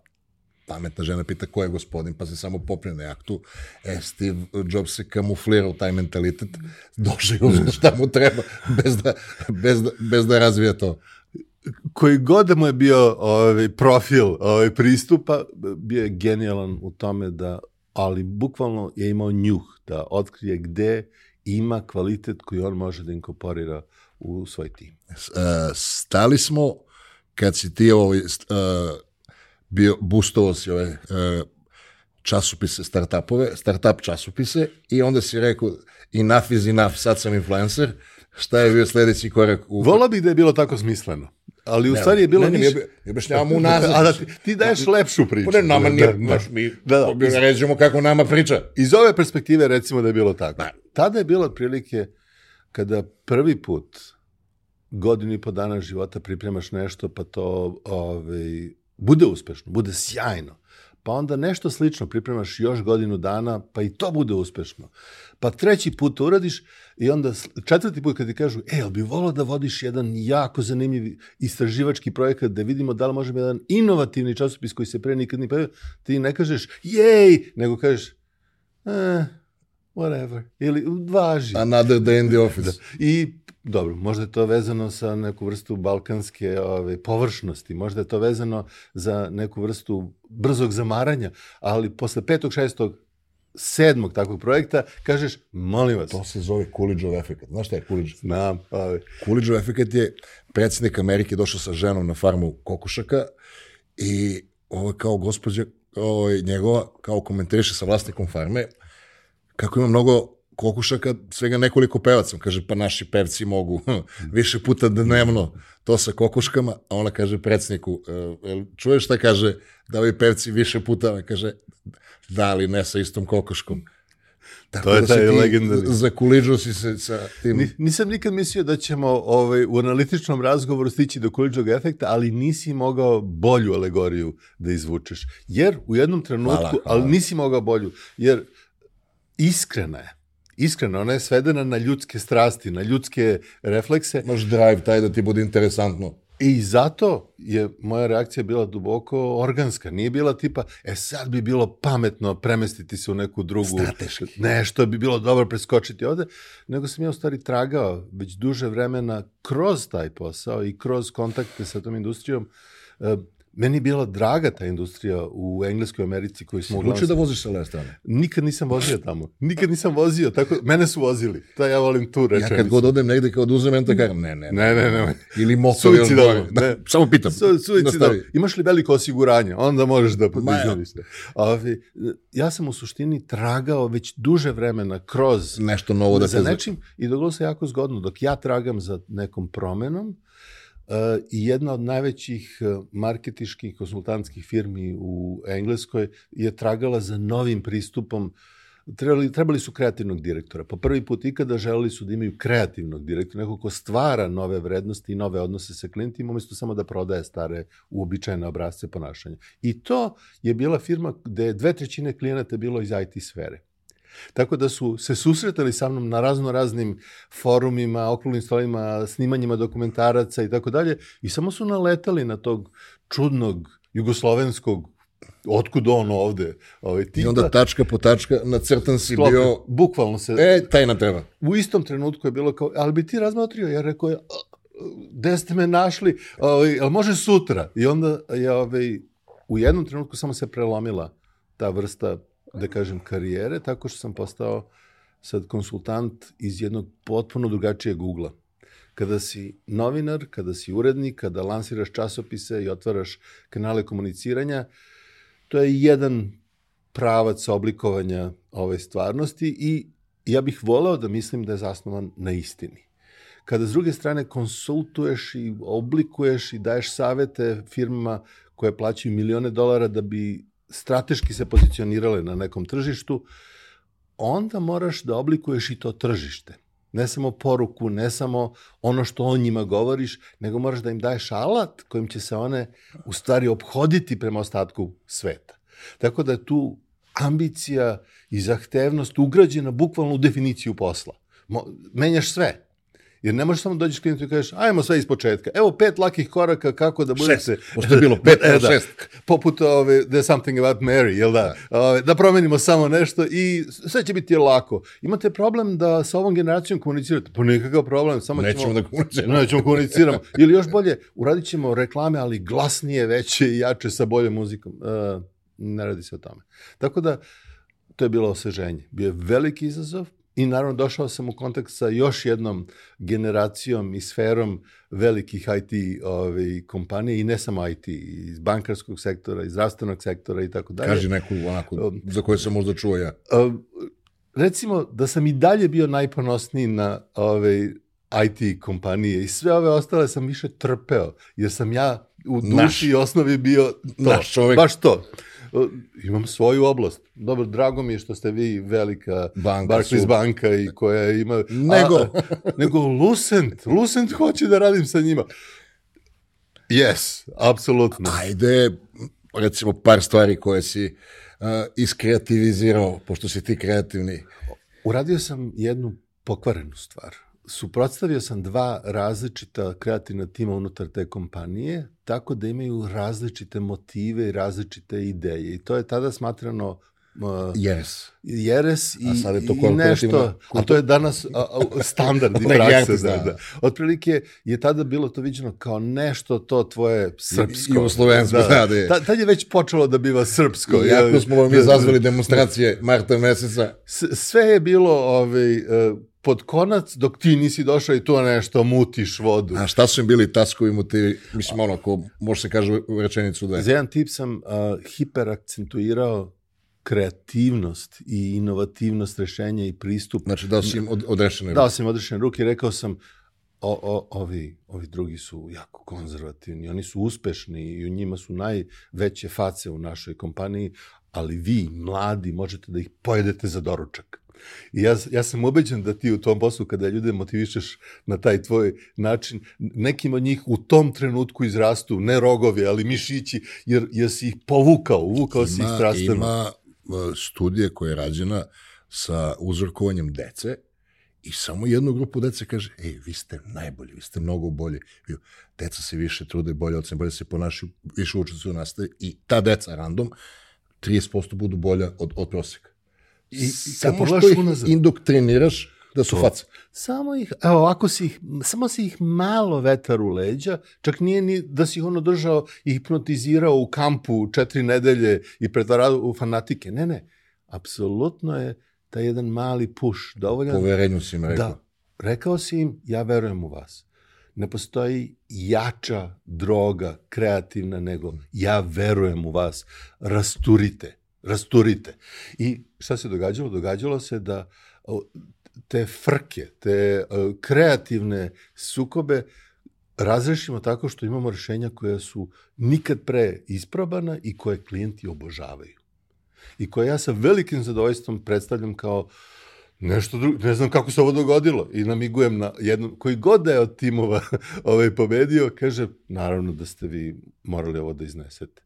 pametna žena pita ko je gospodin, pa se samo popne na jahtu. E, Steve Jobs se kamuflira u taj mentalitet, i uzme šta mu treba, bez da, bez da, bez da razvija to. koji god da mu je bio ovaj, profil ovaj, pristupa, bio je genijalan u tome da, ali bukvalno je imao njuh da otkrije gde ima kvalitet koji on može da inkorporira u svoj tim. Uh, stali smo kad si ti ovaj, uh, bio, boostovao si ove uh, časopise, startupove, startup časopise i onda si rekao enough is enough, sad sam influencer. Šta je bio sledeći korak u... Volao bih da je bilo tako smisleno. Ali u stvari je bilo ne, ne, više... mi obja- objašnjavamo unazad. A da ti, ti daješ lepšu priču. Pa ne, nama nije, Da, da. znaš, mi Da, da. da, naređujemo kako nama priča. Iz ove perspektive recimo da je bilo tako. Tada je bilo otprilike kada prvi put godinu i po dana života pripremaš nešto pa to ovaj, bude uspešno, bude sjajno. Pa onda nešto slično pripremaš još godinu dana, pa i to bude uspešno. Pa treći put to uradiš i onda četvrti put kad ti kažu, e, jel bi volao da vodiš jedan jako zanimljiv istraživački projekat da vidimo da li možemo jedan inovativni časopis koji se pre nikad ni pojavio, ti ne kažeš, jej, nego kažeš, eh, whatever, ili važi. Another day in the office. I dobro, možda je to vezano sa neku vrstu balkanske ove, površnosti, možda je to vezano za neku vrstu brzog zamaranja, ali posle petog, šestog, sedmog takvog projekta kažeš, molim vas, To se zove Coolidgeov efekt. Znaš šta je Coolidge? znam, ove, Coolidgeov efekt je predsjednik Amerike došao sa ženom na farmu kokošaka i ovo kao gospođa ovo je njegova, kao komentariše sa vlasnikom farme, kako ima mnogo kokošaka, svega nekoliko pevaca. On kaže, pa naši pevci mogu više puta dnevno to sa kokoškama, a ona kaže predsjedniku, "E, čuješ šta kaže, da ovi pevci više puta, kaže, da, ali ne sa istom kokoškom. Tako To je da taj legendarni. Zakuliđao si se sa tim... Ni- Nisam nikad mislio da ćemo ovaj, u analitičnom razgovoru stići do kuličnog efekta, ali nisi mogao bolju alegoriju da izvučeš. Jer u jednom trenutku, Hvala, hvala. ali nisi mogao bolju, jer iskrena je. Iskrena, ona je svedena na ljudske strasti, na ljudske reflekse Imaš drive taj da ti bude interesantno. i zato je moja reakcija bila duboko organska. Nije bila tipa, e sad bi bilo pametno premestiti se u neku drugu... Strateški. Nešto bi bilo dobro preskočiti ovde, nego sam ja u stvari tragao već duže vremena kroz taj posao i kroz kontakte sa tom industrijom. Meni je bila draga ta industrija u Engleskoj Americi koju smo Odlučio da uglavnom... voziš sa leve strane. Nikad nisam vozio tamo. Nikad nisam vozio, tako mene su vozili. To ja volim tu Ja rečenicu. kad god odem negde kao oduzem renta, kažem ne, ne, Ne, ne, ne. Ili motor ili Suicidalno, gore. Da, ne. samo pitam. Su, suicidalno. Imaš li veliko osiguranje? Onda možeš da ja. izjaviš se. Ovi, ja sam u suštini tragao već duže vremena kroz Nešto novo da za te... nečim i dogodilo se jako zgodno. Dok ja tragam za nekom promenom, i jedna od najvećih uh, marketiških konsultantskih firmi u Engleskoj je tragala za novim pristupom trebali, trebali su kreativnog direktora. Po prvi put ikada želeli su da imaju kreativnog direktora, neko ko stvara nove vrednosti i nove odnose sa klijentima, umesto samo da prodaje stare uobičajene obrazce ponašanja. I to je bila firma gde je dve trećine klijenata bilo iz IT sfere. Tako da su se susretali sa mnom na razno raznim forumima, okruglim stolima, snimanjima dokumentaraca i tako dalje i samo su naletali na tog čudnog jugoslovenskog otkud on ovde? Ovaj, tipa, I onda tačka po tačka nacrtan si sklopi, bio... Bukvalno se... E, taj na treba. U istom trenutku je bilo kao, ali bi ti razmotrio? Ja rekao, gde ste me našli? Ovaj, ali može sutra? I onda je ovaj, u jednom trenutku samo se prelomila ta vrsta, da kažem, karijere, tako što sam postao sad konsultant iz jednog potpuno drugačijeg ugla kada si novinar, kada si urednik, kada lansiraš časopise i otvaraš kanale komuniciranja, to je jedan pravac oblikovanja ove stvarnosti i ja bih voleo da mislim da je zasnovan na istini. Kada s druge strane konsultuješ i oblikuješ i daješ savete firmama koje plaćaju milione dolara da bi strateški se pozicionirale na nekom tržištu, onda moraš da oblikuješ i to tržište. Ne samo poruku, ne samo ono što o njima govoriš, nego moraš da im daješ alat kojim će se one u stvari obhoditi prema ostatku sveta. Tako da je tu ambicija i zahtevnost ugrađena bukvalno u definiciju posla. Mo, menjaš sve. Jer ne možeš samo dođeš klijentu i kažeš, ajmo sve iz početka. Evo pet lakih koraka kako da budete... Šest, pošto je bilo pet, e, da, šest. Poput ove, there's something about Mary, jel da? Da. Ove, da promenimo samo nešto i sve će biti lako. Imate problem da sa ovom generacijom komunicirate? Pa nikakav problem, samo Nećemo ćemo... da komuniciramo. Nećemo komuniciramo. Ili još bolje, uradit ćemo reklame, ali glasnije, veće i jače sa boljom muzikom. Uh, ne radi se o tome. Tako da, to je bilo osveženje. Bio je veliki izazov, I naravno došao sam u kontakt sa još jednom generacijom i sferom velikih IT ovaj, kompanije i ne samo IT, iz bankarskog sektora, iz zdravstvenog sektora i tako dalje. Kaži neku onako um, za koje sam možda čuo ja. Um, recimo da sam i dalje bio najponosniji na ovaj, IT kompanije i sve ove ostale sam više trpeo, jer sam ja u duši naš. i osnovi bio to, naš čovjek. baš to imam svoju oblast. Dobro, drago mi je što ste vi velika banka, Barclays banka i koja ima... Nego... A, nego Lucent. Lucent hoće da radim sa njima. Yes, apsolutno. Ajde, recimo par stvari koje si uh, iskreativizirao, pošto si ti kreativni. Uradio sam jednu pokvarenu stvar suprotstavio sam dva različita kreativna tima unutar te kompanije, tako da imaju različite motive i različite ideje. I to je tada smatrano uh, jeres. Jeres i, a je to i nešto, a to je danas a, a, standard i praksa. da, da. Otprilike je tada bilo to viđeno kao nešto to tvoje srpsko. I, u slovensko, da. da, da je. Tad je već počelo da biva srpsko. Iako smo mi zazvali demonstracije marta meseca. S, sve je bilo ovaj, uh, pod konac dok ti nisi došao i to nešto mutiš vodu. A šta su im bili taskovi motivi? Mislim, ono, ako može se kaže u rečenicu da je. Za jedan tip sam uh, hiperakcentuirao kreativnost i inovativnost rešenja i pristup. Znači, dao si im od, odrešene ruke. Dao sam im odrešene ruke i rekao sam, o, o, ovi, ovi drugi su jako konzervativni, oni su uspešni i u njima su najveće face u našoj kompaniji, ali vi, mladi, možete da ih pojedete za doručak. I ja, ja sam ubeđen da ti u tom poslu, kada ljude motivišeš na taj tvoj način, nekim od njih u tom trenutku izrastu, ne rogovi, ali mišići, jer, jer si ih povukao, uvukao ima, si ih strastveno. Ima e, studije koja je rađena sa uzorkovanjem dece i samo jednu grupu dece kaže, ej, vi ste najbolji, vi ste mnogo bolji. Deca se više trude, bolje od bolje se ponašaju, više učestvuju u nastavi i ta deca random 30% budu bolja od, od proseka. I, samo što ih unazad. indoktriniraš da su faca. Samo ih, evo, ovako si ih, samo si ih malo vetar u leđa, čak nije ni da si ih ono držao i hipnotizirao u kampu četiri nedelje i pretvarao u fanatike. Ne, ne, apsolutno je taj jedan mali push dovoljan. Poverenju si im rekao. Da, rekao si im, ja verujem u vas. Ne postoji jača droga, kreativna, nego ja verujem u vas. Rasturite rasturite. I šta se događalo? Događalo se da te frke, te kreativne sukobe razrešimo tako što imamo rešenja koja su nikad pre isprobana i koje klijenti obožavaju. i koje ja sa velikim zadovoljstvom predstavljam kao nešto drugo, ne znam kako se ovo dogodilo i namigujem na jednom, koji god da je od timova ovaj, pobedio, kaže, naravno da ste vi morali ovo da iznesete.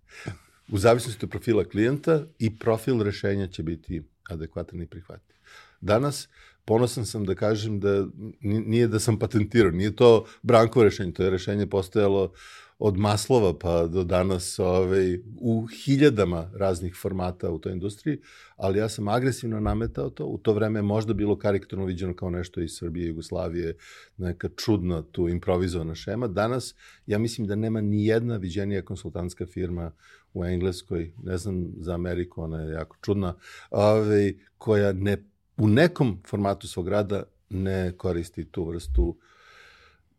U zavisnosti od profila klijenta i profil rešenja će biti adekvatan i prihvatljiv. Danas, ponosan sam da kažem da nije da sam patentirao, nije to Brankovo rešenje, to je rešenje postojalo od maslova pa do danas ovaj, u hiljadama raznih formata u toj industriji, ali ja sam agresivno nametao to. U to vreme možda bilo karikaturno viđeno kao nešto iz Srbije i Jugoslavije, neka čudna tu improvizovana šema. Danas ja mislim da nema ni jedna viđenija konsultantska firma u Engleskoj, ne znam za Ameriku, ona je jako čudna, ovaj, koja ne, u nekom formatu svog rada ne koristi tu vrstu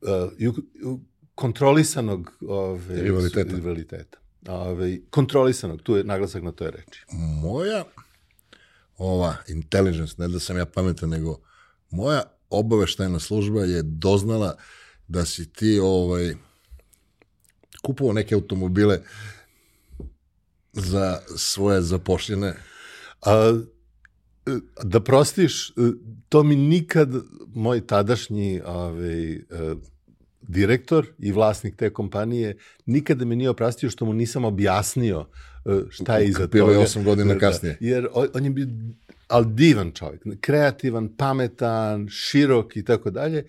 uh, kontrolisanog ove, rivaliteta. rivaliteta. Ove, kontrolisanog, tu je naglasak na toj reči. Moja ova intelligence, ne da sam ja pametan, nego moja obaveštajna služba je doznala da si ti ovaj kupovao neke automobile za svoje zapošljene. A, da prostiš, to mi nikad moj tadašnji ovaj, direktor i vlasnik te kompanije nikada mi nije oprastio što mu nisam objasnio e, šta je iza toga. Bilo je osam godina Da, kasnije. Jer on je bio ali divan čovjek, kreativan, pametan, širok i tako dalje.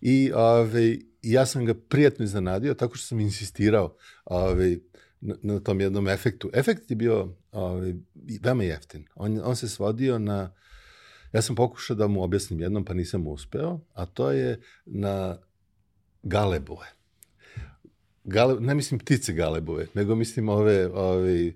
I ove, ja sam ga prijatno iznenadio tako što sam insistirao ove, na, na tom jednom efektu. Efekt je bio ove, veoma jeftin. On, on se svodio na Ja sam pokušao da mu objasnim jednom, pa nisam uspeo, a to je na galebove. Gale, ne mislim ptice galebove, nego mislim ove, ove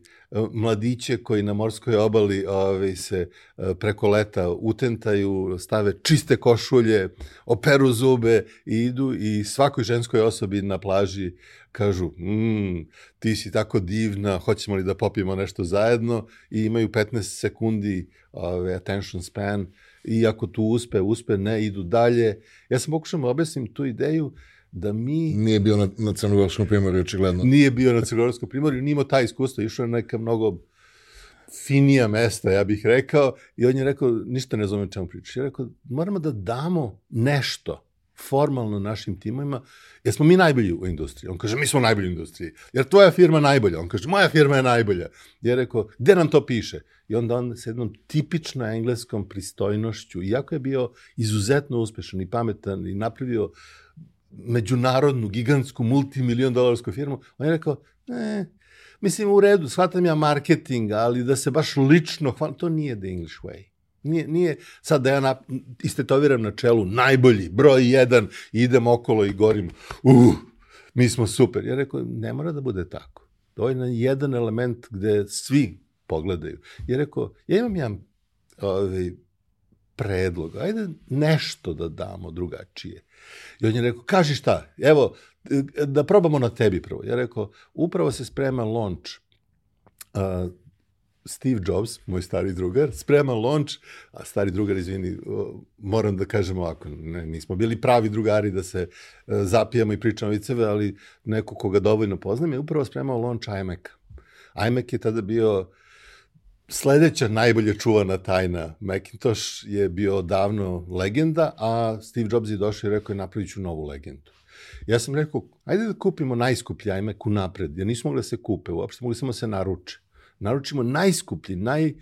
mladiće koji na morskoj obali ove, se e, preko leta utentaju, stave čiste košulje, operu zube i idu i svakoj ženskoj osobi na plaži kažu, mm, ti si tako divna, hoćemo li da popijemo nešto zajedno i imaju 15 sekundi ove, attention span i ako tu uspe, uspe, ne, idu dalje. Ja sam pokušao da objasnim tu ideju da mi... Nije bio na, na crnogorskom primorju, očigledno. Nije bio na crnogorskom primorju, nije imao taj iskustvo, išao je neka mnogo finija mesta, ja bih rekao, i on je rekao, ništa ne zovem čemu pričaš. Ja rekao, moramo da damo nešto formalno našim timovima, jer smo mi najbolji u industriji. On kaže, mi smo najbolji u industriji. Jer tvoja firma je najbolja. On kaže, moja firma je najbolja. Ja rekao, gde nam to piše? I onda on sa jednom tipično engleskom pristojnošću, iako je bio izuzetno uspešan i pametan i napravio međunarodnu, gigantsku, multimilion dolarsku firmu, on je rekao, ne, mislim u redu, shvatam ja marketing, ali da se baš lično hvala, to nije the English way. Nije, nije sad da ja na, istetoviram na čelu najbolji, broj jedan, idem okolo i gorim, uh, mi smo super. Ja rekao, ne mora da bude tako. Dovoljno je jedan element gde svi pogledaju. Ja rekao, ja imam jedan ovaj, predlog, ajde nešto da damo drugačije. I on je rekao, kaži šta, evo, da probamo na tebi prvo. Ja rekao, upravo se sprema launch uh, Steve Jobs, moj stari drugar, sprema launch, a stari drugar, izvini, moram da kažem ovako, ne, nismo bili pravi drugari da se uh, zapijamo i pričamo viceve, ali neko koga dovoljno poznam je upravo spremao launch iMac-a. iMac je tada bio sledeća najbolje čuvana tajna Macintosh je bio davno legenda, a Steve Jobs je došao i rekao je napravit ću novu legendu. Ja sam rekao, ajde da kupimo najskuplji iMac u napred, jer nismo mogli da se kupe, uopšte mogli samo da se naruče. Naručimo najskuplji, naj...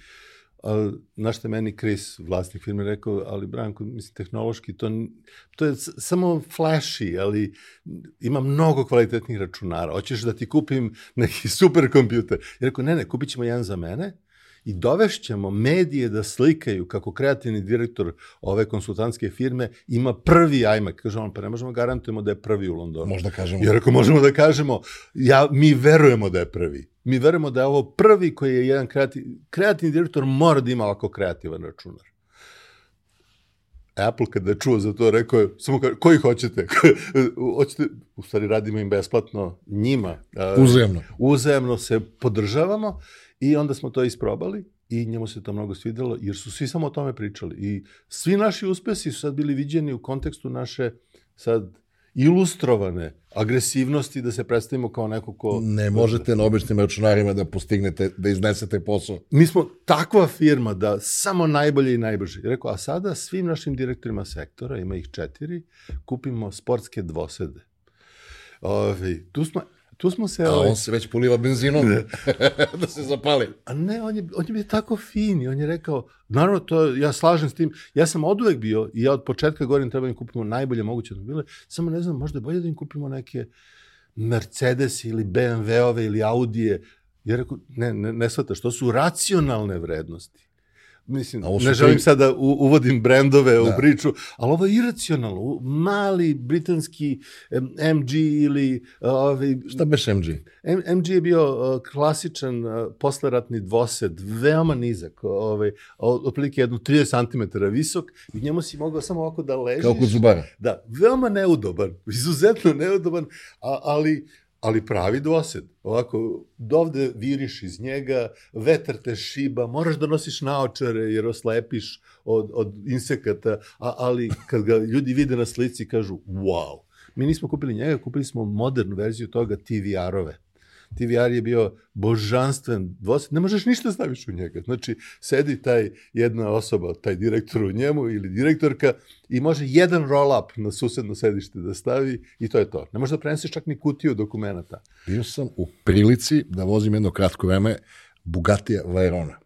Uh, na što meni Chris, vlasnik firme, rekao, ali Branko, mislim, tehnološki, to, to je samo flashy, ali ima mnogo kvalitetnih računara. Hoćeš da ti kupim neki super kompjuter? Ja rekao, ne, ne, kupit ćemo jedan za mene, i dovešćemo medije da slikaju kako kreativni direktor ove konsultantske firme ima prvi iMac. Kaže on, pa ne možemo garantujemo da je prvi u Londonu. Možda kažemo. Jer ako možemo da kažemo, ja, mi verujemo da je prvi. Mi verujemo da je ovo prvi koji je jedan kreativ, kreativni direktor mora da ima ovako kreativan računar. Apple kada je čuo za to, rekao je, samo kaže, koji hoćete? hoćete? U stvari radimo im besplatno njima. Uzajemno. Uzajemno se podržavamo I onda smo to isprobali i njemu se to mnogo svidelo, jer su svi samo o tome pričali. I svi naši uspesi su sad bili viđeni u kontekstu naše sad ilustrovane agresivnosti da se predstavimo kao neko ko... Ne možete na običnim računarima da postignete, da iznesete posao. Mi smo takva firma da samo najbolje i najbrže. Rekao, a sada svim našim direktorima sektora, ima ih četiri, kupimo sportske dvosede. Ove, tu smo Tu smo se... A ovaj, on se već puliva benzinom da se zapali. A ne, on je, on je bio tako fin i on je rekao, naravno, to, ja slažem s tim, ja sam od uvek bio i ja od početka govorim treba da im kupimo najbolje moguće automobile, samo ne znam, možda je bolje da im kupimo neke Mercedes ili BMW-ove ili Audije. Ja rekao, ne, ne, ne shvataš, to su racionalne vrednosti. Mislim, ne želim tri- sada u, uvodim brendove u Da. priču, ali ovo je iracionalno. Mali britanski MG ili ovaj, Šta beš MG? M MG je bio uh, klasičan uh, posleratni dvosed, veoma nizak, ovaj, otprilike jednu 30 cm visok i njemu si mogao samo ovako da ležiš. Kao kod Zubara. Da, veoma neudoban, izuzetno neudoban, a, ali, ali pravi dvosed. Ovako, dovde viriš iz njega, vetar te šiba, moraš da nosiš naočare jer oslepiš od, od insekata, a, ali kad ga ljudi vide na slici kažu wow. Mi nismo kupili njega, kupili smo modernu verziju toga TVR-ove. TVR je bio božanstven dvosed, ne možeš ništa staviš u njega. Znači, sedi taj jedna osoba, taj direktor u njemu ili direktorka i može jedan roll-up na susedno sedište da stavi i to je to. Ne možeš da preneseš čak ni kutiju dokumenta. Bio sam u prilici da vozim jedno kratko vreme Bugatija Vairona.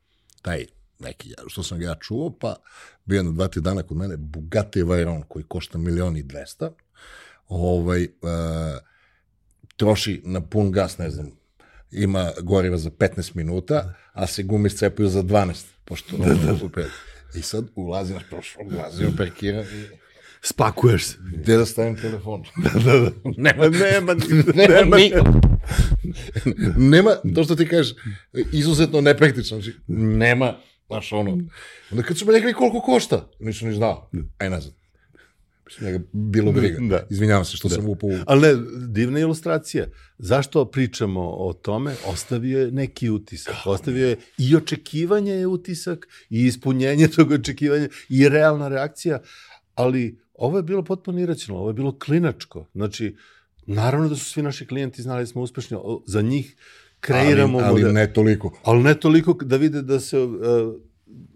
Taj neki, što sam ga ja čuo, pa bio jedno dva, tri dana kod mene Bugatti Veyron koji košta milion i dvesta. Ovaj, uh, troši na pun gas, ne znam, ima goriva za 15 minuta, a se gume scepaju za 12, pošto da, da, da. I sad ulazi naš prošlo, ulazi u parkiran i Spakuješ se. gde da stavim telefon? Da, da, da. nema, Nema, nema, nema, nema, to što ti kažeš, izuzetno nepraktično, znači, nema, znaš, ono, onda kad su mi rekli koliko košta, nisam ni znao, aj nazad. Njega bilo briga. Da. Izvinjavam se što sam upao. Ali ne, divna ilustracija. Zašto pričamo o tome? Ostavio je neki utisak. Ostavio je i očekivanje je utisak, i ispunjenje tog očekivanja, i realna reakcija, ali ovo je bilo potpuno iracionalno, ovo je bilo klinačko. Znači, naravno da su svi naši klijenti znali da smo uspešni, za njih kreiramo ali, ali model- ne toliko. Ali ne toliko da vide da se uh,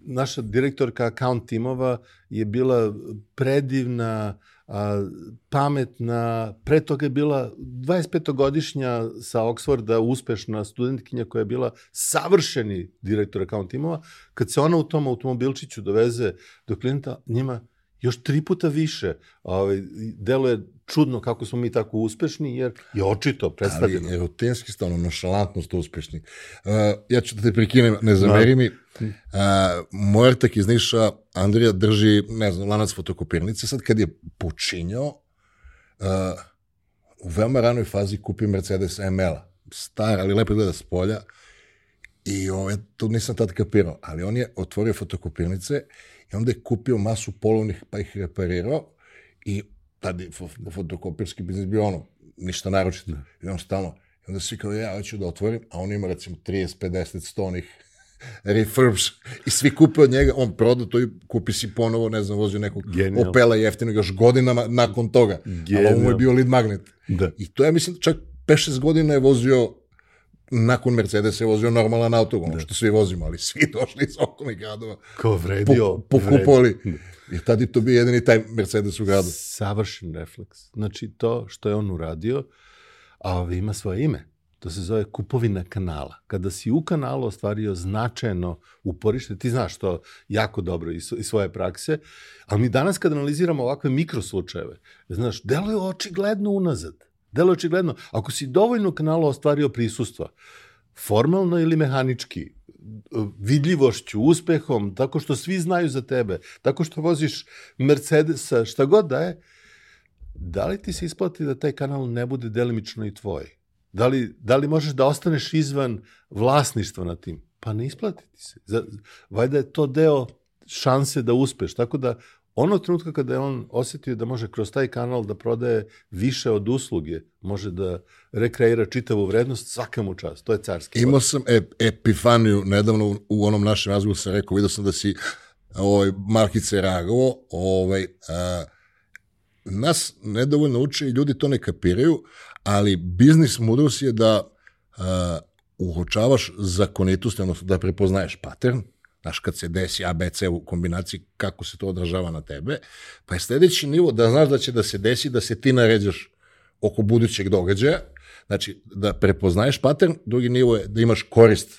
naša direktorka account timova je bila predivna, a, pametna, pre toga je bila 25-godišnja sa Oxforda uspešna studentkinja koja je bila savršeni direktor account timova. Kad se ona u tom automobilčiću doveze do klijenta, njima još tri puta više ovaj, deluje čudno kako smo mi tako uspešni, jer je očito predstavljeno. Ali erotenski stavno, nošalantnost uspešni. Uh, ja ću da te prekinem, ne zameri mi. Uh, moj ortak iz Niša, Andrija, drži, ne znam, lanac fotokopirnice. Sad kad je počinjao, uh, u veoma ranoj fazi kupio Mercedes ML-a. Star, ali lepo gleda s polja. I ovaj, to nisam tad kapirao, ali on je otvorio fotokopirnice i onda je kupio masu polovnih pa ih reparirao i tad je fo- fotokopirski biznis bio ono, ništa naročito. I on stalno, i onda svi kao ja, hoću da otvorim, a on ima recimo 30, 50, 100 onih refurbs i svi kupe od njega, on proda to i kupi si ponovo, ne znam, vozio nekog Genijalno. Opela jeftinog još godinama nakon toga. Ali ovo mu je bio lead magnet. Da. I to je, mislim, čak 5-6 godina je vozio nakon Mercedesa je vozio normalan auto, ono što svi vozimo, ali svi došli iz okolnih gradova, Kao vredio. po, pokupovali. I tad je to bio jedini taj Mercedes u gradu. Savršen refleks. Znači to što je on uradio, a ima svoje ime. To se zove kupovina kanala. Kada si u kanalu ostvario značajno uporište, ti znaš to jako dobro iz, iz svoje prakse, ali mi danas kad analiziramo ovakve mikroslučajeve, znaš, deluje očigledno unazad. Deluje očigledno. Ako si dovoljno kanala ostvario prisustva, formalno ili mehanički, vidljivošću, uspehom, tako što svi znaju za tebe, tako što voziš Mercedesa, šta god da je, da li ti se isplati da taj kanal ne bude delimično i tvoj? Da li, da li možeš da ostaneš izvan vlasništva na tim? Pa ne isplati ti se. Za, valjda je to deo šanse da uspeš. Tako da onog trenutka kada je on osetio da može kroz taj kanal da prodaje više od usluge, može da rekreira čitavu vrednost, svaka mu čast. To je carski. Imao sam ep, epifaniju nedavno u, onom našem razgovoru sam rekao, vidio sam da si ovaj, markice reagovao, ovaj, a, nas nedovoljno uče i ljudi to ne kapiraju, ali biznis mudrost je da uh, uočavaš zakonitost, odnosno da prepoznaješ pattern, znaš, kad se desi ABC u kombinaciji, kako se to odražava na tebe, pa je sledeći nivo da znaš da će da se desi, da se ti naređaš oko budućeg događaja, znači da prepoznaješ pattern, drugi nivo je da imaš korist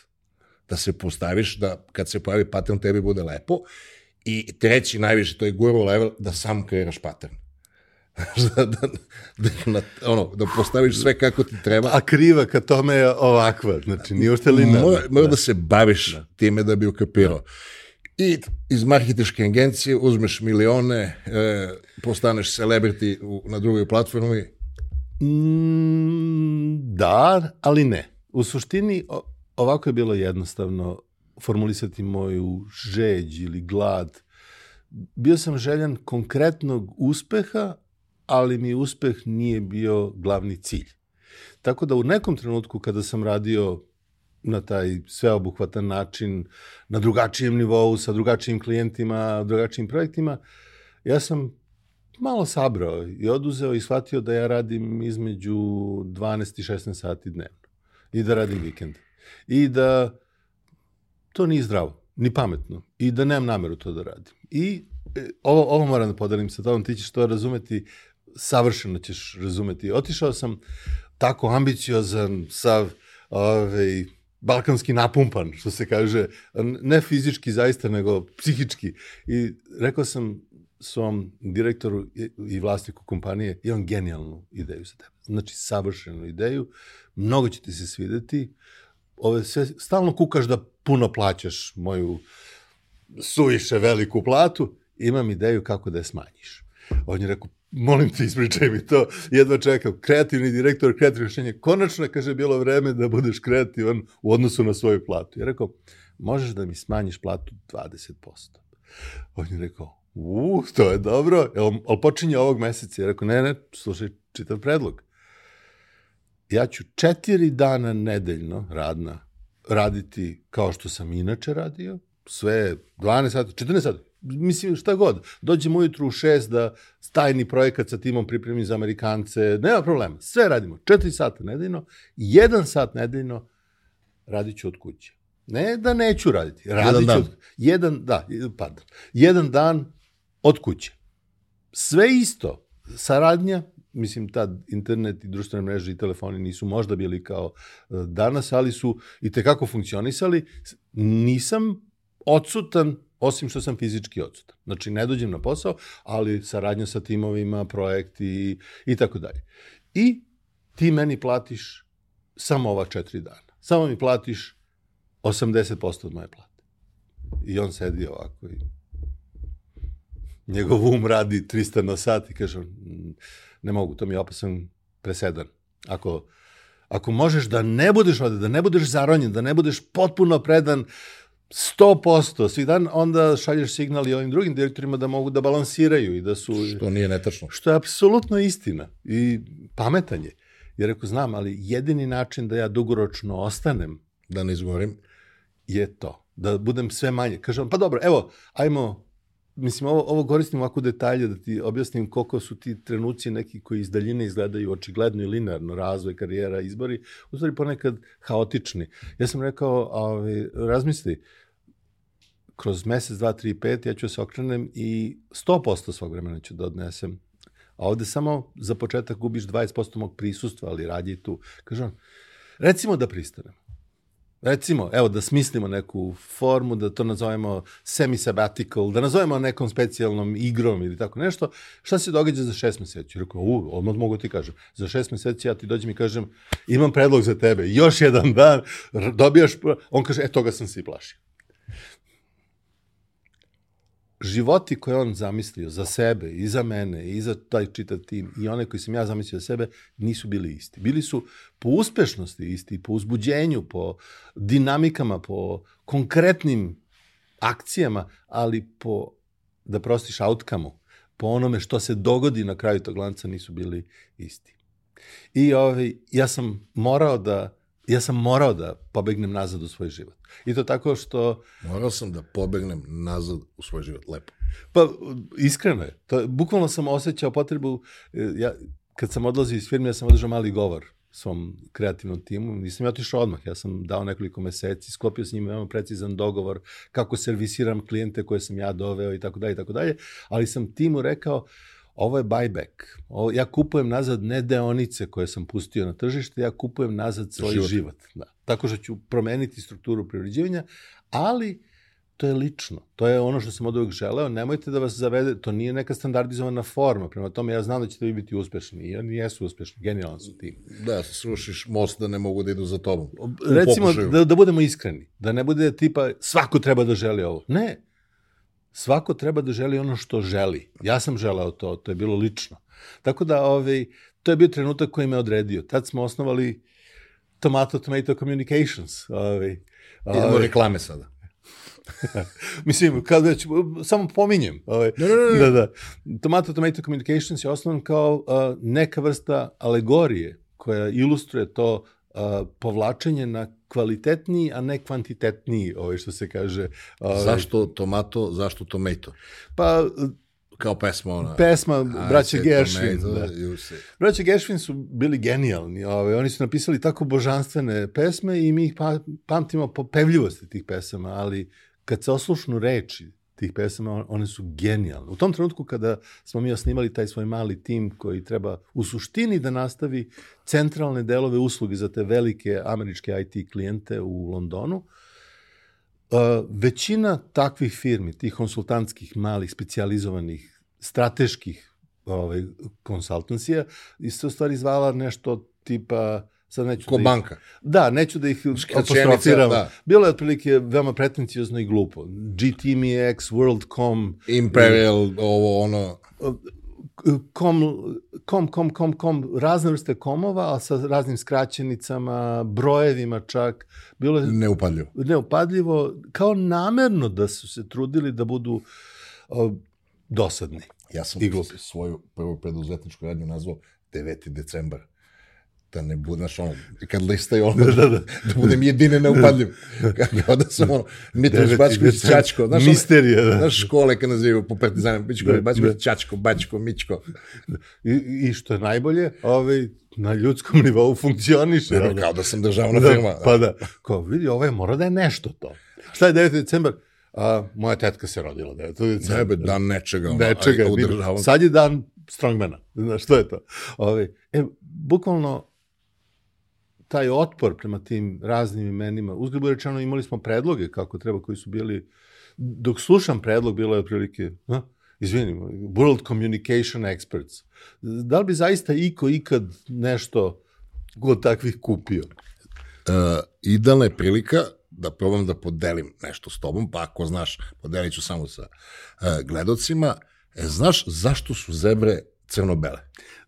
da se postaviš, da kad se pojavi pattern tebi bude lepo, i treći najviše, to je guru level, da sam kreiraš pattern. da, da, da, ono, da postaviš sve kako ti treba. A kriva ka tome je ovakva, znači nije ošte linearna. Mora, mora da. da se baviš da. time da bi ukapirao. I iz marketičke agencije uzmeš milione, e, postaneš celebrity u, na drugoj platformi. Mm, da, ali ne. U suštini ovako je bilo jednostavno formulisati moju žeđ ili glad. Bio sam željan konkretnog uspeha, ali mi uspeh nije bio glavni cilj. Tako da u nekom trenutku kada sam radio na taj sveobuhvatan način, na drugačijem nivou, sa drugačijim klijentima, drugačijim projektima, ja sam malo sabrao i oduzeo i shvatio da ja radim između 12 i 16 sati dnevno i da radim vikend. I da to nije zdravo, ni pametno i da nemam nameru to da radim. I e, ovo, ovo moram da podelim sa tobom, ti ćeš to razumeti savršeno ćeš razumeti. Otišao sam tako ambiciozan, sav ovaj, balkanski napumpan, što se kaže, ne fizički zaista, nego psihički. I rekao sam svom direktoru i vlasniku kompanije, imam genijalnu ideju za tebe. Znači, savršenu ideju, mnogo će ti se svideti, ove sve, stalno kukaš da puno plaćaš moju suviše veliku platu, imam ideju kako da je smanjiš. On je rekao, molim te, ispričaj mi to, jedva čekam, kreativni direktor, kreativno rešenje, konačno, kaže, bilo vreme da budeš kreativan u odnosu na svoju platu. Ja rekao, možeš da mi smanjiš platu 20%. On je rekao, u, to je dobro, ali, ali počinje ovog meseca. Ja rekao, ne, ne, slušaj, čitav predlog. Ja ću četiri dana nedeljno radna raditi kao što sam inače radio, sve 12 sati, 14 sati, mislim šta god, dođemo ujutru u šest da tajni projekat sa timom pripremi za Amerikance, nema problema, sve radimo, četiri sata nedeljno, jedan sat nedeljno radit ću od kuće. Ne da neću raditi, radit jedan ću, dan. Od, jedan, da, pardon, jedan dan od kuće. Sve isto, saradnja, mislim, tad internet i društvene mreže i telefoni nisu možda bili kao e, danas, ali su i tekako funkcionisali. Nisam odsutan osim što sam fizički odsutan. Znači, ne dođem na posao, ali saradnja sa timovima, projekti i, tako dalje. I ti meni platiš samo ova četiri dana. Samo mi platiš 80% od moje plate. I on sedi ovako i njegov um radi 300 na sat i kaže, ne mogu, to mi je opasan presedan. Ako, ako možeš da ne budeš ovde, da ne budeš zaronjen, da ne budeš potpuno predan 100% svih dan, onda šalješ signal i ovim drugim direktorima da mogu da balansiraju i da su... Što nije netačno. Što je apsolutno istina i pametanje. Jer ako znam, ali jedini način da ja dugoročno ostanem... Da ne izgovorim. Je to. Da budem sve manje. Kažem, pa dobro, evo, ajmo mislim, ovo, ovo koristim ovako detalje da ti objasnim koliko su ti trenuci neki koji iz daljine izgledaju očigledno i linearno, razvoj, karijera, izbori, u stvari ponekad haotični. Ja sam rekao, ovaj, razmisli, kroz mesec, dva, tri, pet, ja ću se okrenem i 100% svog vremena ću da odnesem. A ovde samo za početak gubiš 20% mog prisustva, ali radi tu. Kaže on, recimo da pristanem. Recimo, evo, da smislimo neku formu, da to nazovemo semi-sabbatical, da nazovemo nekom specijalnom igrom ili tako nešto, šta se događa za šest meseci? Rekao, u, odmah mogu ti kažem, za šest meseci ja ti dođem i kažem, imam predlog za tebe, još jedan dan, dobijaš, on kaže, e, toga sam se i plašio životi koje on zamislio za sebe i za mene i za taj čitav tim i one koji sam ja zamislio za sebe nisu bili isti. Bili su po uspešnosti isti, po uzbuđenju, po dinamikama, po konkretnim akcijama, ali po, da prostiš outcome po onome što se dogodi na kraju tog lanca nisu bili isti. I ovaj, ja sam morao da ja sam morao da pobegnem nazad u svoj život. I to tako što... Morao sam da pobegnem nazad u svoj život. Lepo. Pa, iskreno je. To, bukvalno sam osjećao potrebu, e, ja, kad sam odlazio iz firme, ja sam održao mali govor svom kreativnom timu. Nisam ja otišao odmah, ja sam dao nekoliko meseci, sklopio s njima veoma precizan dogovor kako servisiram klijente koje sam ja doveo i tako dalje i tako dalje, ali sam timu rekao, ovo je buyback. Ovo, ja kupujem nazad ne deonice koje sam pustio na tržište, ja kupujem nazad svoj život. život. Da. Tako što ću promeniti strukturu privređivanja, ali to je lično. To je ono što sam od uvijek želeo. Nemojte da vas zavede, to nije neka standardizovana forma. Prema tome, ja znam da ćete vi biti uspešni. I oni jesu uspešni. Genijalan su tim. Da, srušiš most da ne mogu da idu za tobom. Recimo, da, da budemo iskreni. Da ne bude tipa, svako treba da želi ovo. Ne. Svako treba da želi ono što želi. Ja sam želeo to, to je bilo lično. Tako da, ovaj, to je bio trenutak koji me odredio. Tad smo osnovali Tomato Tomato Communications. Ovaj, ovaj, Idemo reklame sada. Mislim, kad već, samo pominjem. Ovaj, ne, ne, ne. Da, da. Tomato Tomato Communications je osnovan kao uh, neka vrsta alegorije koja ilustruje to uh, povlačenje na kvalitetniji, a ne kvantitetniji, ovaj, što se kaže. Ovaj. Zašto tomato, zašto tomato? Pa, kao pesma ona. Pesma braća Gershwin. Da. Braća Gershwin su bili genijalni. Ovaj, oni su napisali tako božanstvene pesme i mi ih pa, pamtimo po pevljivosti tih pesama, ali kad se oslušnu reči tih pesama, one su genijalne. U tom trenutku kada smo mi osnimali taj svoj mali tim koji treba u suštini da nastavi centralne delove usluge za te velike američke IT klijente u Londonu, uh, većina takvih firmi, tih konsultantskih, malih, specializovanih, strateških ovaj, konsultancija, u stvari zvala nešto tipa sad neću Ko da banka. Ih, da, neću da ih apostrofiram. Da. Bilo je otprilike veoma pretencijozno i glupo. GTMX, WorldCom. Imperial, i, ovo, ono... Kom, kom, kom, kom, kom, razne vrste komova, a sa raznim skraćenicama, brojevima čak. Bilo je... Neupadljivo. Neupadljivo, kao namerno da su se trudili da budu uh, dosadni. Ja sam svoju prvu preduzetničku radnju nazvao 9. decembar da ne bude, znaš, ono, kad listaju ono, da, da, da. da budem jedine neupadljiv. Kao da sam ono, Mitrović, Bačković, Čačko, znaš, Misterija, da. Znaš, škole kad nazivaju po partizanima, Bičko, da, Bačković, da. Čačko, Bačko, Mičko. I, I što je najbolje, ovaj, na ljudskom nivou funkcioniše. Da, kao da sam državna da, firma. Pa da, kao vidi, ovaj mora da je nešto to. Šta je 9. decembar? A, moja tetka se rodila 9. decembar. Nebe, dan nečega. Ono, nečega. Aj, sad je dan strongmana. Znaš, što je to? Ove, ovaj, e, bukvalno, taj otpor prema tim raznim imenima, uzgled rečeno imali smo predloge kako treba, koji su bili, dok slušam predlog, bilo je otprilike, ha? izvinim, World Communication Experts. Da li bi zaista iko ikad nešto god takvih kupio? Uh, idealna je prilika da probam da podelim nešto s tobom, pa ako znaš, podelit ću samo sa uh, gledocima. E, znaš zašto su zebre crno-bele?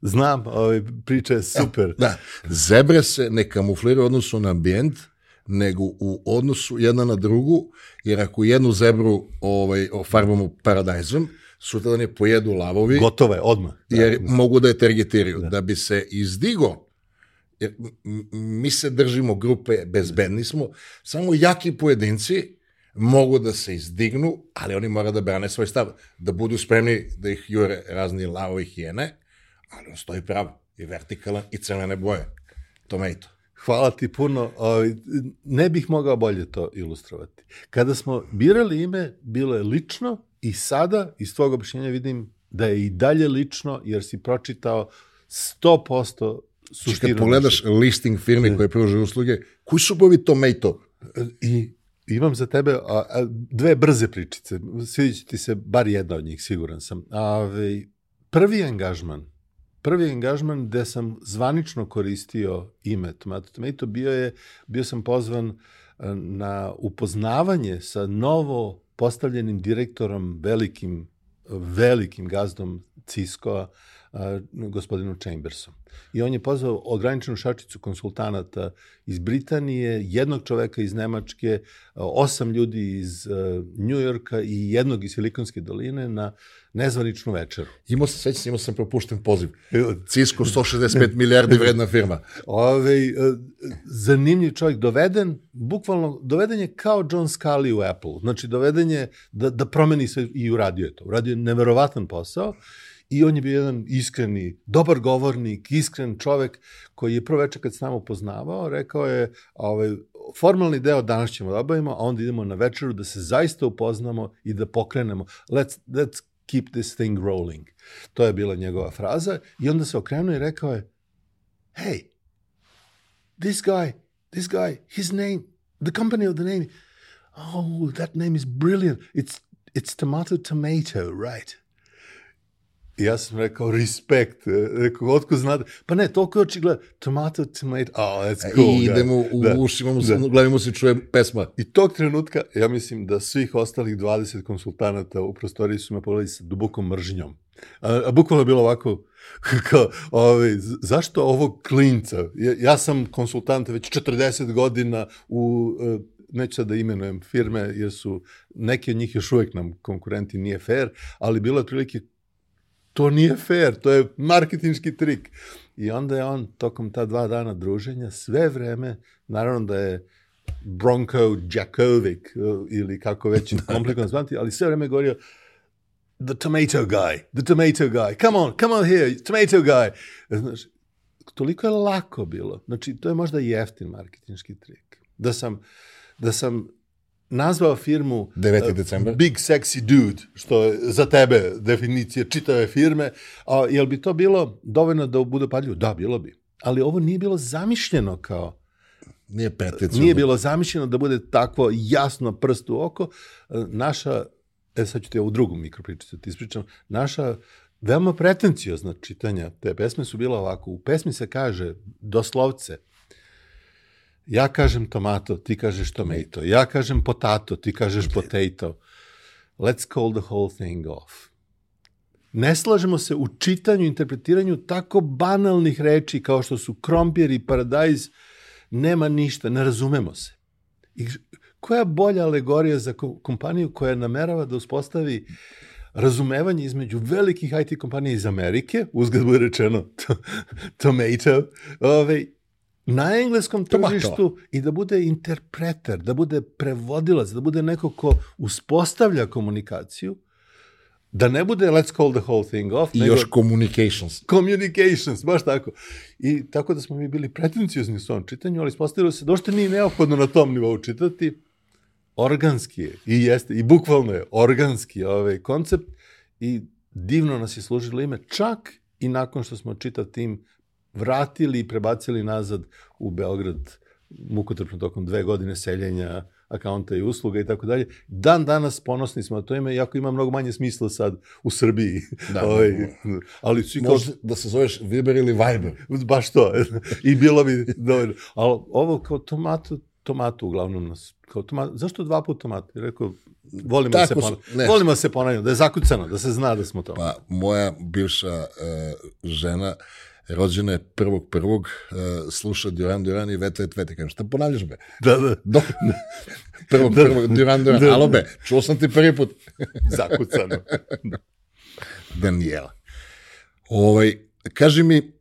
Znam, ovaj, priča je super. Da, zebre se ne kamufliraju u odnosu na ambijent, nego u odnosu jedna na drugu, jer ako jednu zebru ovaj, farbamo paradajzom, sutradan je pojedu lavovi. Gotovo je, odmah. Da, jer da. mogu da je targetiraju. Da. da bi se izdigo, jer mi se držimo grupe, bezbedni smo, samo jaki pojedinci mogu da se izdignu, ali oni mora da brane svoj stav, da budu spremni da ih jure razni lavovi hijene, ali on stoji pravo i vertikalan i crvene boje. Tomato. Hvala ti puno. Ne bih mogao bolje to ilustrovati. Kada smo birali ime, bilo je lično i sada iz tvojeg objašnjenja vidim da je i dalje lično, jer si pročitao 100% suštinu. Kad pogledaš listing firme koje pružaju usluge, koji su bovi Tomato? I imam za tebe a, a, dve brze pričice. Sviđa ti se bar jedna od njih, siguran sam. A, ovaj, prvi angažman prvi angažman gde sam zvanično koristio ime Tomato Tomato bio je, bio sam pozvan e, na upoznavanje sa novo postavljenim direktorom, velikim, velikim gazdom Cisco-a, a, gospodinu Chambersom. I on je pozvao ograničenu šačicu konsultanata iz Britanije, jednog čoveka iz Nemačke, osam ljudi iz Njujorka i jednog iz Silikonske doline na nezvaničnu večeru. Imao sam, sveća imao sam propušten poziv. Cisco 165 milijardi vredna firma. Ove, zanimljiv čovjek, doveden, bukvalno, doveden je kao John Scully u Apple. Znači, doveden je da, da promeni sve i uradio je to. Uradio je neverovatan posao I on je bio jedan iskreni, dobar govornik, iskren čovek koji je prvo večer kad s nama upoznavao, rekao je, ovaj, formalni deo danas ćemo da obavimo, a onda idemo na večeru da se zaista upoznamo i da pokrenemo. Let's, let's keep this thing rolling. To je bila njegova fraza i onda se okrenuo i rekao je, hey, this guy, this guy, his name, the company of the name, oh, that name is brilliant. It's, it's tomato tomato, right? I ja sam rekao, respekt. Rekao, otko znate? Pa ne, toliko je očigledno. Tomato, tomato, oh, that's cool. I idemo u da. ušima, mu, da. u glavi mu se čuje pesma. I tog trenutka, ja mislim da svih ostalih 20 konsultanata u prostoriji su me pogledali sa dubokom mržnjom. A, a bukvalno je bilo ovako, kao, ovaj, zašto ovog klinca? Ja, ja sam konsultant već 40 godina u e, neću sad da imenujem firme, jer su neki od njih još uvek nam konkurenti nije fair, ali bilo je otprilike to nije fair, to je marketinški trik. I onda je on tokom ta dva dana druženja sve vreme, naravno da je Bronco Djakovic ili kako već komplikovano zvati, ali sve vreme govorio the tomato guy, the tomato guy, come on, come on here, tomato guy. Znaš, toliko je lako bilo. Znači, to je možda jeftin marketinški trik. Da sam, da sam nazvao firmu 9. Uh, decembar. Big Sexy Dude, što je za tebe definicija čitave firme. A, jel bi to bilo dovoljno da bude padljivo? Da, bilo bi. Ali ovo nije bilo zamišljeno kao Nije peticu. Nije bilo zamišljeno da bude takvo jasno prst u oko. E, naša, e sad ću ti ovu drugu mikropričicu da ti ispričam, naša veoma pretencijozna čitanja te pesme su bila ovako. U pesmi se kaže doslovce Ja kažem tomato, ti kažeš tomato. Ja kažem potato, ti kažeš potato. Let's call the whole thing off. Ne slažemo se u čitanju, interpretiranju tako banalnih reči kao što su krompir i paradajz. Nema ništa, ne razumemo se. I koja bolja alegorija za kompaniju koja namerava da uspostavi razumevanje između velikih IT kompanija iz Amerike, uzgled bude rečeno to, tomato, ovaj, na engleskom tržištu i da bude interpreter, da bude prevodilac, da bude neko ko uspostavlja komunikaciju, da ne bude let's call the whole thing off. I nego, još communications. Communications, baš tako. I tako da smo mi bili pretenciozni u svom čitanju, ali ispostavilo se da ošte nije neophodno na tom nivou čitati. Organski je, i jeste, i bukvalno je organski ovaj koncept i divno nas je služilo ime, čak i nakon što smo čitav tim vratili i prebacili nazad u Beograd mukotrpno tokom dve godine seljenja akaunta i usluga i tako dalje. Dan danas ponosni smo na to ime, iako ima mnogo manje smisla sad u Srbiji. Da, ovaj, ali svi kao... Može da se zoveš Viber ili Viber. Baš to. I bilo bi dovoljno. Ali ovo kao tomatu, tomatu uglavnom nas. Kao tomat, zašto dva puta tomatu? Rekao, volimo da se ponavljamo. Volimo da se ponavljamo, da je zakucano, da se zna da smo to. Pa, moja bivša uh, žena rođena je prvog prvog, uh, sluša Duran Duran i Vete Vete. Kažem, šta ponavljaš be? Da, da. Do, prvog da, prvog Duran Duran, da, alo be, čuo sam ti prvi put. Zakucano. Daniela. Ovaj, kaži mi,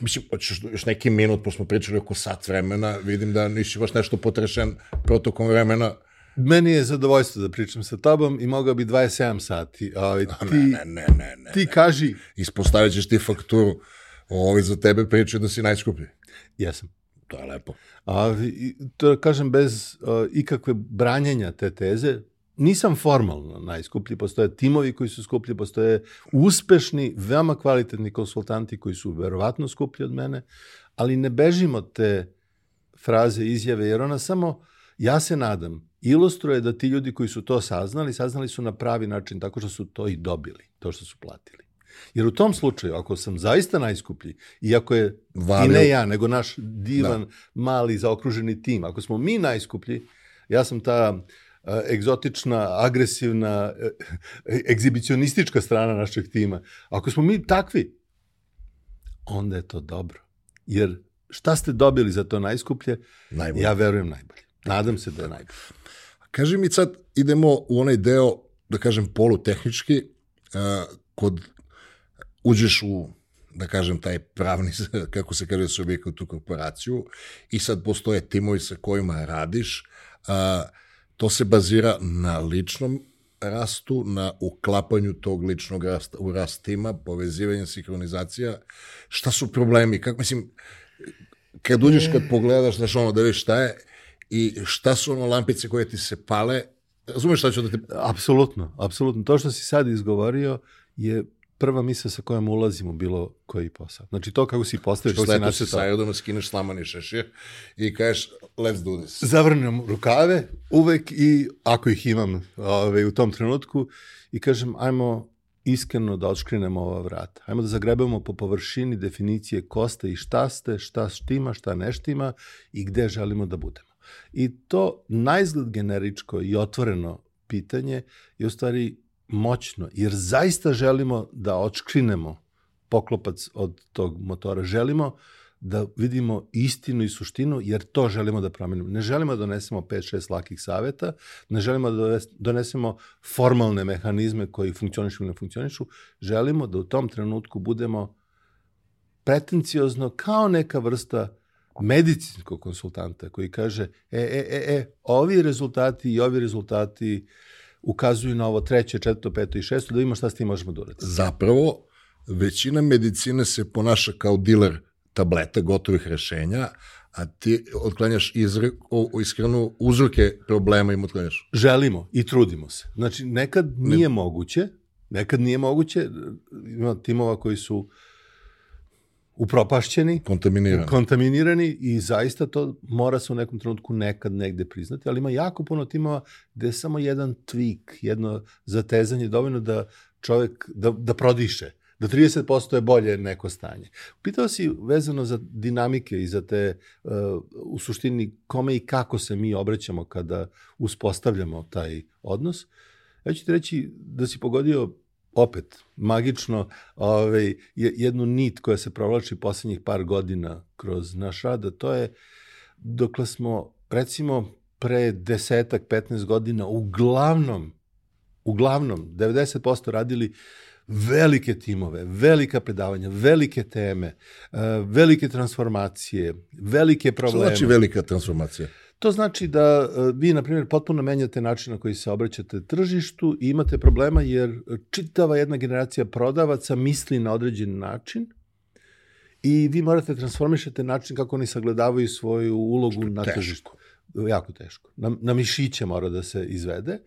mislim, hoćeš još neki minut, pošto smo pričali oko sat vremena, vidim da nisi baš nešto potrešen protokom vremena. Meni je zadovoljstvo da pričam sa tobom i mogao bi 27 sati. Ali ti, ne, ne, ne, ne, ne. Ti kaži... Ispostavit ćeš ti fakturu Ovi za tebe pričaju da si najskuplji. Jesam. To je lepo. A, to kažem bez uh, ikakve branjenja te teze, nisam formalno najskuplji, postoje timovi koji su skuplji, postoje uspešni, veoma kvalitetni konsultanti koji su verovatno skuplji od mene, ali ne bežimo te fraze, izjave, jer ona samo, ja se nadam, ilustruje da ti ljudi koji su to saznali, saznali su na pravi način tako što su to i dobili, to što su platili. Jer u tom slučaju, ako sam zaista najskuplji, iako je Valio. i ne ja, nego naš divan, da. mali, zaokruženi tim, ako smo mi najskuplji, ja sam ta uh, egzotična, agresivna, uh, egzibicionistička strana našeg tima. Ako smo mi takvi, onda je to dobro. Jer šta ste dobili za to najskuplje? Najbolje. Ja verujem najbolje. Nadam se da je najbolje. Kaži mi sad, idemo u onaj deo, da kažem, polutehnički, uh, kod uđeš u da kažem, taj pravni, kako se kaže, subjekt u korporaciju i sad postoje timovi sa kojima radiš, a, to se bazira na ličnom rastu, na uklapanju tog ličnog rasta u rast tima, povezivanje, sinhronizacija. Šta su problemi? Kako, mislim, kad uđeš, kad pogledaš, znaš ono, da vidiš šta je i šta su ono lampice koje ti se pale, razumeš šta ću da ti... Apsolutno, apsolutno. To što si sad izgovorio je prva misla sa kojom ulazim u bilo koji posao. Znači to kako si postavio, Znači, kako si sa aerodroma, skineš slamani šešir i kažeš, let's do this. Zavrnem rukave uvek i ako ih imam ove, u tom trenutku i kažem ajmo iskreno da odškrinemo ova vrata. Ajmo da zagrebemo po površini definicije ko ste i šta ste, šta štima, šta ne štima i gde želimo da budemo. I to najzgled generičko i otvoreno pitanje je u stvari moćno, jer zaista želimo da odškrinemo poklopac od tog motora. Želimo da vidimo istinu i suštinu, jer to želimo da promenimo. Ne želimo da donesemo 5-6 lakih saveta, ne želimo da dones- donesemo formalne mehanizme koji funkcionišu ili ne funkcionišu, želimo da u tom trenutku budemo pretenciozno kao neka vrsta medicinskog konsultanta koji kaže e, e, e, e, ovi rezultati i ovi rezultati ukazuju na ovo treće, četvrto, peto i šesto, da vidimo šta s tim možemo da uradimo. Zapravo, većina medicine se ponaša kao diler tableta, gotovih rešenja, a ti otklanjaš izre, o, iskreno uzroke problema im otklanjaš. želimo i trudimo se. Znači, nekad nije moguće, nekad nije moguće, ima timova koji su upropašćeni, Kontaminiran. kontaminirani i zaista to mora se u nekom trenutku nekad negde priznati, ali ima jako puno timova gde je samo jedan tweak, jedno zatezanje dovoljno da čovek, da, da prodiše, da 30% je bolje neko stanje. Pitao si vezano za dinamike i za te, uh, u suštini, kome i kako se mi obraćamo kada uspostavljamo taj odnos. Ja ću ti reći da si pogodio opet magično ovaj, je- jednu nit koja se provlači poslednjih par godina kroz naš rad, a to je dokle smo, recimo, pre desetak, 15 godina uglavnom, uglavnom, 90% radili velike timove, velika predavanja, velike teme, eh, velike transformacije, velike Što probleme. znači velika transformacija? To znači da e, vi, na primjer, potpuno menjate način na koji se obraćate tržištu i imate problema jer čitava jedna generacija prodavaca misli na određen način i vi morate da transformišete način kako oni sagledavaju svoju ulogu na teško. tržištu. Jako teško. Na, na mišiće mora da se izvede.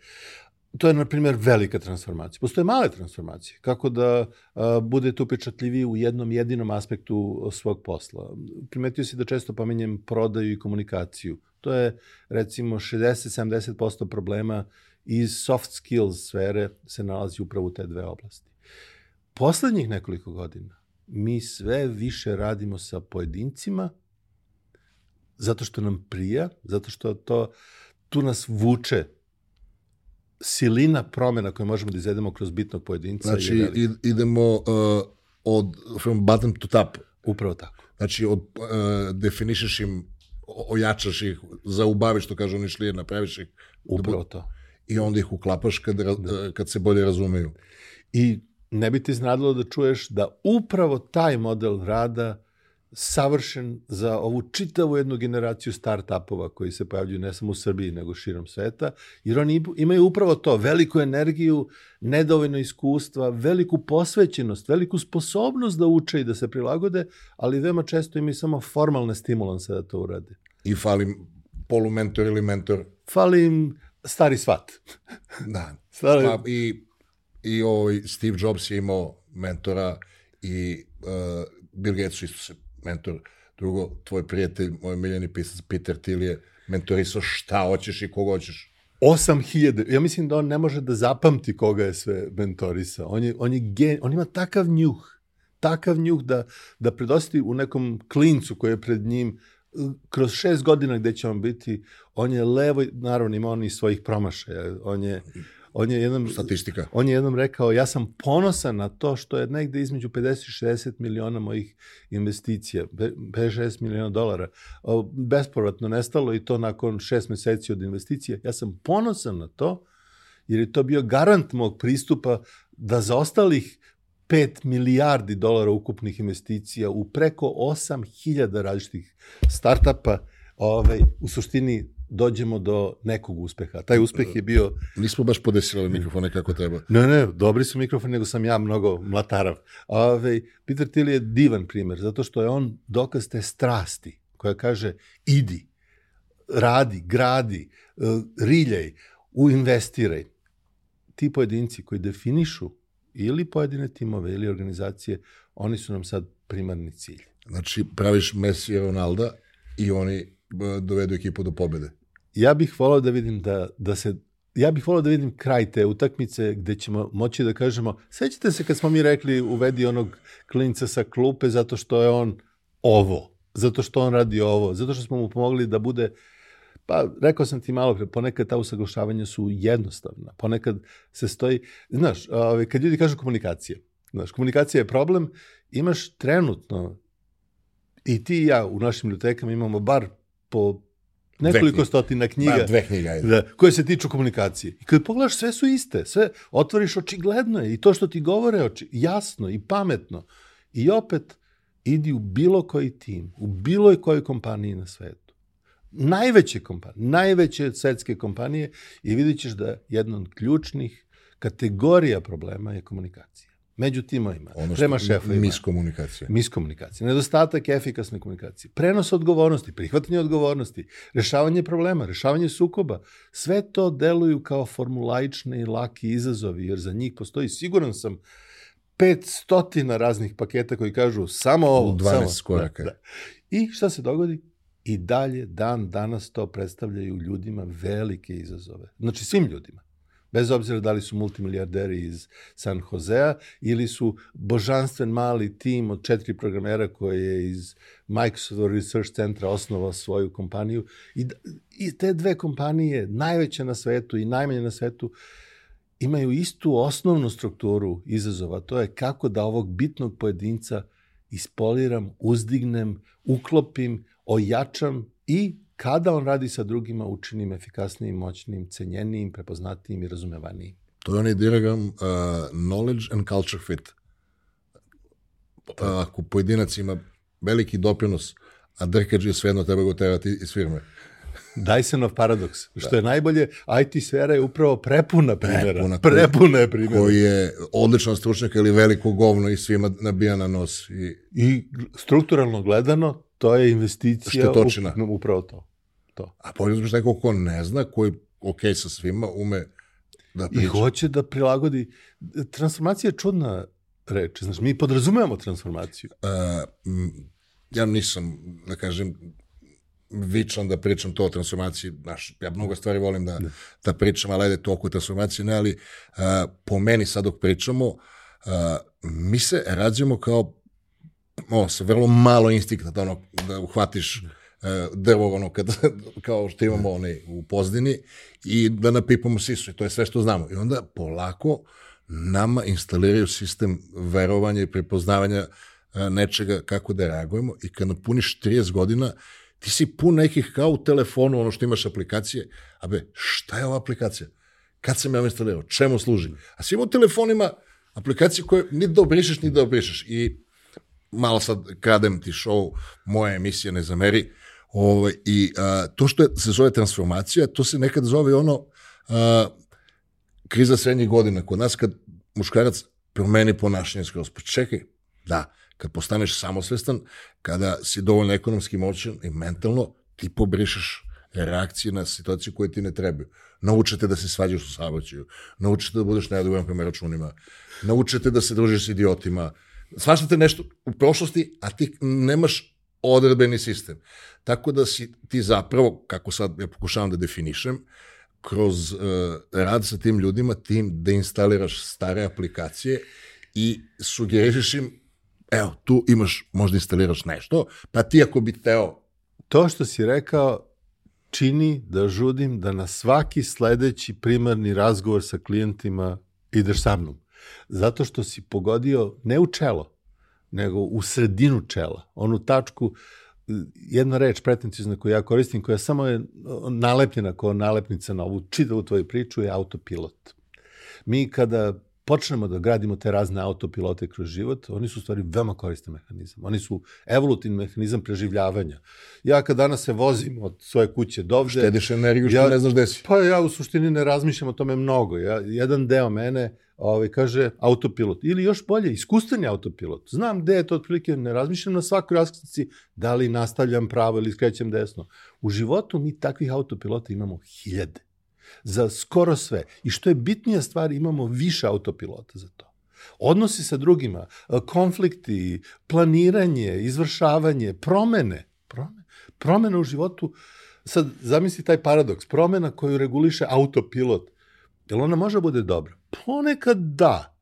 To je, na primjer, velika transformacija. Postoje male transformacije. Kako da a, budete upečatljiviji u jednom jedinom aspektu svog posla. Primetio si da često pominjem prodaju i komunikaciju. To je, recimo, 60-70% problema iz soft skills sfere se nalazi upravo u te dve oblasti. Poslednjih nekoliko godina mi sve više radimo sa pojedincima zato što nam prija, zato što to tu nas vuče silina promena koje možemo da izvedemo kroz bitnog pojedinca je Znači, id- idemo uh, od from bottom to top. Upravo tako. Znači, od, uh, definišeš im, ojačaš ih, zaubaviš, što kažu oni šlije, napraviš ih Upravo to. i onda ih uklapaš kad, ra- kad se bolje razumeju. I ne bi ti iznadilo da čuješ da upravo taj model rada savršen za ovu čitavu jednu generaciju start-upova koji se pojavljuju ne samo u Srbiji, nego širom sveta, jer oni imaju upravo to, veliku energiju, nedovoljno iskustva, veliku posvećenost, veliku sposobnost da uče i da se prilagode, ali veoma često imaju samo formalne stimulanse da to urade. I fali polumentor ili mentor. Fali im stari svat. Da. Stari... Pa, i, I ovaj Steve Jobs je imao mentora i uh, Bill Gates isto se mentor. Drugo, tvoj prijatelj, moj miljeni pisac Peter Thiel je mentorisao šta hoćeš i koga hoćeš. 8000, ja mislim da on ne može da zapamti koga je sve mentorisao. On, je, on, je gen, on ima takav njuh, takav njuh da, da predositi u nekom klincu koji je pred njim kroz šest godina gde će on biti, on je levo, naravno ima on i svojih promašaja, on je, on je jednom Statistika. on je jednom rekao ja sam ponosan na to što je negde između 50 i 60 miliona mojih investicija, be- 56 miliona dolara, bespovratno nestalo i to nakon šest meseci od investicije. Ja sam ponosan na to jer je to bio garant mog pristupa da za ostalih 5 milijardi dolara ukupnih investicija u preko 8000 različitih startapa ovaj, u suštini dođemo do nekog uspeha. Taj uspeh je bio Nismo baš podesili mikrofone kako treba. Ne, ne, dobri su mikrofoni, nego sam ja mnogo mlatarav. Ove, Peter Thiel je divan primer, zato što je on dokaz te strasti, koja kaže idi, radi, gradi, eh, riljaj, uinvestiraj. Ti pojedinci koji definišu ili pojedine timove ili organizacije, oni su nam sad primarni cilj. Znači, praviš Messi i Ronalda i oni b, dovedu ekipu do pobede. Ja bih volao da vidim da, da se ja bih volao da vidim kraj te utakmice gde ćemo moći da kažemo, sećate se kad smo mi rekli uvedi onog klinca sa klupe zato što je on ovo, zato što on radi ovo, zato što smo mu pomogli da bude Pa, rekao sam ti malo pre, ponekad ta usaglašavanja su jednostavna, ponekad se stoji, znaš, ovaj, kad ljudi kažu komunikacija, znaš, komunikacija je problem, imaš trenutno, i ti i ja u našim bibliotekama imamo bar po nekoliko stotina knjiga Ma, dve knjiga, ajde. da, koje se tiču komunikacije. I kad pogledaš, sve su iste, sve otvoriš očigledno je i to što ti govore oči, jasno i pametno. I opet, idi u bilo koji tim, u bilo kojoj kompaniji na svetu. Najveće kompanije, najveće svetske kompanije i vidit ćeš da jedna od ključnih kategorija problema je komunikacija. Među timovima, Ono prema šefovima. miskomunikacija. Miskomunikacija, nedostatak efikasne komunikacije, prenos odgovornosti, prihvatanje odgovornosti, rešavanje problema, rešavanje sukoba, sve to deluju kao formulaični i laki izazovi, jer za njih postoji, siguran sam, 500 raznih paketa koji kažu samo ovo. U 12 samo, koraka. Da, da. I šta se dogodi? I dalje, dan danas to predstavljaju ljudima velike izazove. Znači svim ljudima. Bez obzira da li su multimilijarderi iz San Josea ili su božanstven mali tim od četiri programera koje je iz Microsoft Research Centra osnovao svoju kompaniju. I, I te dve kompanije, najveće na svetu i najmanje na svetu, imaju istu osnovnu strukturu izazova. To je kako da ovog bitnog pojedinca ispoliram, uzdignem, uklopim, ojačam i kada on radi sa drugima učinim efikasnijim, moćnim, cenjenijim, prepoznatijim i razumevanijim. To je onaj diagram uh, knowledge and culture fit. Uh, ako pojedinac ima veliki doprinos, a drkađ je svejedno treba ga terati iz firme. Dysonov paradoks. Što je najbolje, IT sfera je upravo prepuna primjera. Prepuna, Prepuna, je primjera. Koji je odličan stručnjak ili veliko govno i svima nabija na nos. I I strukturalno gledano, to je investicija Štetočina. u, upravo to. To. A povijek uzmeš nekog ko ne zna, koji ok sa svima, ume da I priča. hoće da prilagodi. Transformacija je čudna reč. Znaš, mi podrazumevamo transformaciju. M, ja nisam, da kažem, vičan da pričam to o transformaciji, znaš, ja mnogo stvari volim da, da pričam, ali ajde toliko o transformaciji, ne, ali uh, po meni sad dok pričamo, uh, mi se rađamo kao o, sa vrlo malo instinkta da, ono, da uhvatiš uh, drvo ono kad, kao što imamo onaj u pozdini i da napipamo sisu i to je sve što znamo. I onda polako nama instaliraju sistem verovanja i prepoznavanja a, nečega kako da reagujemo i kad napuniš 30 godina ti si pun nekih kao u telefonu, ono što imaš aplikacije, a be, šta je ova aplikacija? Kad sam ja instalirao? Čemu služi? A svi ima u telefonima aplikacije koje ni da obrišeš, ni da obrišeš. I malo sad kradem ti show, moja emisija ne zameri, ovaj, i a, to što je, se zove transformacija, to se nekad zove ono a, kriza srednjih godina kod nas kad muškarac promeni ponašanje skroz. Pa čekaj, da, kad postaneš samosvestan, kada si dovoljno ekonomski moćan i mentalno, ti pobrišeš reakcije na situaciju koje ti ne trebaju. Naučite da se svađaš u saobraćaju, naučite da budeš neodgovoran prema računima, naučite da se družiš s idiotima, svaštate nešto u prošlosti, a ti nemaš odredbeni sistem. Tako da si ti zapravo, kako sad ja pokušavam da definišem, kroz uh, rad sa tim ljudima, tim da instaliraš stare aplikacije i sugerišeš im, evo, tu imaš, možda instaliraš nešto, pa ti ako bi teo, To što si rekao, čini da žudim da na svaki sledeći primarni razgovor sa klijentima ideš sa mnom. Zato što si pogodio ne u čelo, nego u sredinu čela, onu tačku, jedna reč pretencijna koju ja koristim, koja samo je nalepljena kao nalepnica na ovu čitavu tvoju priču, je autopilot. Mi kada počnemo da gradimo te razne autopilote kroz život, oni su u stvari veoma koristan mehanizam. Oni su evolutivni mehanizam preživljavanja. Ja kad danas se vozim od svoje kuće do ovde... Štediš energiju što ja, ne znaš gde si. Pa ja u suštini ne razmišljam o tome mnogo. Ja, jedan deo mene ovaj, kaže autopilot. Ili još bolje, iskustveni autopilot. Znam gde je to otprilike, ne razmišljam na svakoj raskrici da li nastavljam pravo ili skrećem desno. U životu mi takvih autopilota imamo hiljade za skoro sve. I što je bitnija stvar, imamo više autopilota za to. Odnosi sa drugima, konflikti, planiranje, izvršavanje, promene, promene, promene u životu. Sad, zamisli taj paradoks, promena koju reguliše autopilot. Jel ona može da bude dobra? Ponekad da,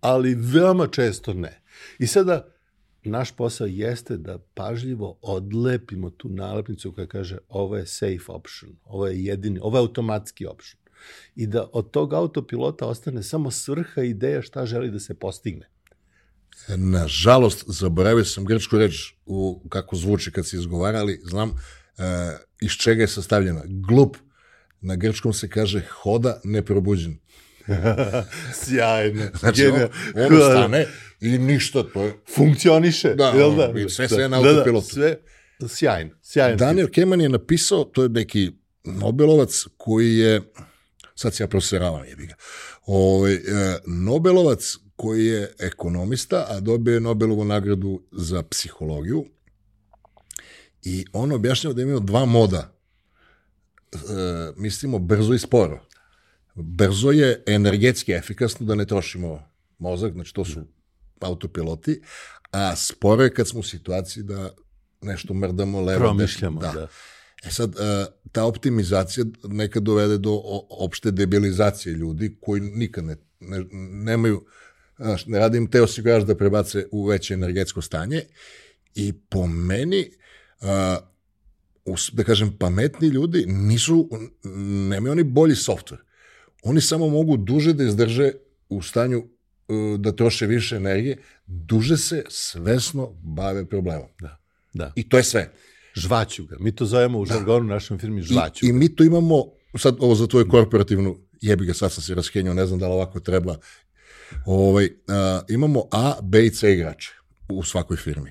ali veoma često ne. I sada, naš posao jeste da pažljivo odlepimo tu nalepnicu koja kaže ovo je safe option, ovo je jedini, ovo je automatski option. I da od tog autopilota ostane samo svrha ideja šta želi da se postigne. Nažalost, zaboravio sam grčku reč u, kako zvuči kad se izgovarali, znam e, iz čega je sastavljena. Glup, na grčkom se kaže hoda neprobuđen. Sjajno. Znači, on, on stane i ništa, to je... Funkcioniše. Da, jel da, i sve, sve na autopilotu. Da, da, sve, sjajno, sjajno. Daniel Keman je napisao, to je neki Nobelovac koji je, sad se ja prosveravam, jebi ga, ovaj, e, Nobelovac koji je ekonomista, a dobio je Nobelovu nagradu za psihologiju i on objašnjava da imaju dva moda. E, mislimo brzo i sporo. Brzo je energetski efikasno da ne trošimo mozak, znači to su autopiloti, a sporo je kad smo u situaciji da nešto mrdamo levo. Promišljamo, da. da. E sad, e, ta optimizacija nekad dovede do opšte debilizacije ljudi koji nikad ne, ne, nemaju, znaš, ne radim te osiguraš da prebace u veće energetsko stanje i po meni, da kažem, pametni ljudi nisu, nemaju oni bolji software. Oni samo mogu duže da izdrže u stanju e, da troše više energije, duže se svesno bave problemom. Da, da. I to je sve. Žvaću ga. Mi to zovemo u da. žargonu našem firmi žvaću I, I mi to imamo, sad ovo za tvoju korporativnu, jebi ga, sad sam se raskenjao, ne znam da li ovako treba. Ovaj, a, imamo A, B i C igrače u svakoj firmi.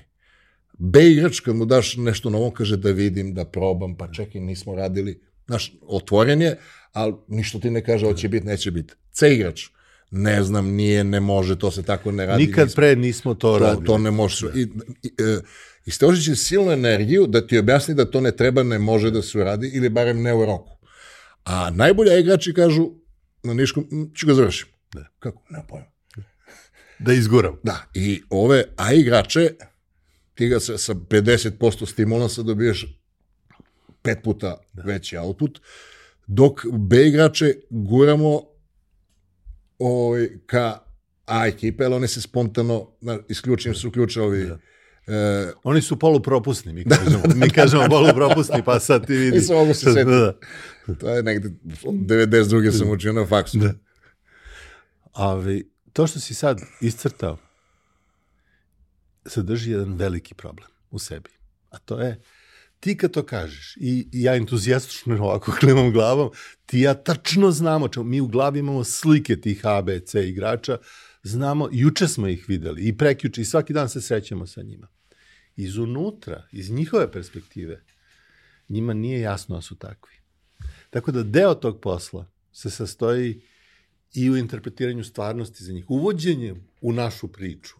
B igrač, kad mu daš nešto novo, kaže da vidim, da probam, pa čekaj, nismo radili. Znaš, otvoren je, ali ništa ti ne kaže, hoće biti, neće biti. C igrač, ne znam, nije, ne može, to se tako ne radi. Nikad nismo, pre nismo to, to radili. To ne može. I, i, e, i će silnu energiju da ti objasni da to ne treba, ne može da se uradi, ili barem ne u roku. A najbolja igrači kažu, na Niškom, ću ga završim. Da. Kako? Ne pojma. Da izguram. Da, i ove A igrače, ti ga sa, sa 50% stimulansa dobiješ pet puta da. veći output, dok B igrače guramo ovaj, ka A ekipe, ali oni se spontano, na, isključim su ključe ovi... Da. E, Oni su polupropusni, mi kažemo. Da, da, da, mi kažemo polupropusni, pa sad ti vidi. Nisam mogu se setiti. Da, da. To je negde, 92. sam učio na faksu. Da. Ali, to što si sad iscrtao, sadrži jedan veliki problem u sebi. A to je ti kad to kažeš i, i ja entuzijastično ovako klimam glavom, ti ja tačno znamo, čemu, mi u glavi imamo slike tih A, B, C igrača, znamo, juče smo ih videli i prekjuče i svaki dan se srećemo sa njima. Iz unutra, iz njihove perspektive, njima nije jasno da su takvi. Tako da deo tog posla se sastoji i u interpretiranju stvarnosti za njih, uvođenje u našu priču,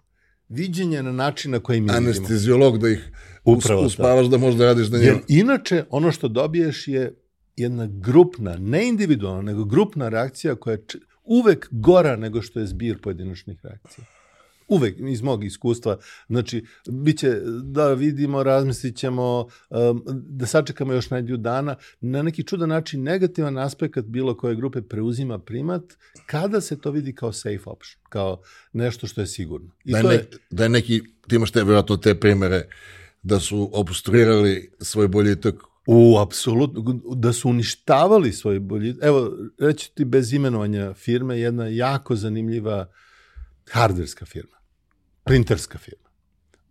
viđenje na način na koji mi vidimo. Anestezijolog da ih Upravo uspavaš da možda radiš na njemu. Jer inače, ono što dobiješ je jedna grupna, ne individualna, nego grupna reakcija koja je uvek gora nego što je zbir pojedinačnih reakcija. Uvek, iz mog iskustva. Znači, bit će da vidimo, razmislit ćemo, um, da sačekamo još nedelju dana. Na neki čudan način negativan aspekt bilo koje grupe preuzima primat, kada se to vidi kao safe option, kao nešto što je sigurno. I da, je, to je, da je neki, ti imaš te, vjerojatno te primere, da su obstruirali svoj boljitak U, apsolutno, da su uništavali svoj bolji... Evo, reći ti bez imenovanja firme, jedna jako zanimljiva hardverska firma, printerska firma.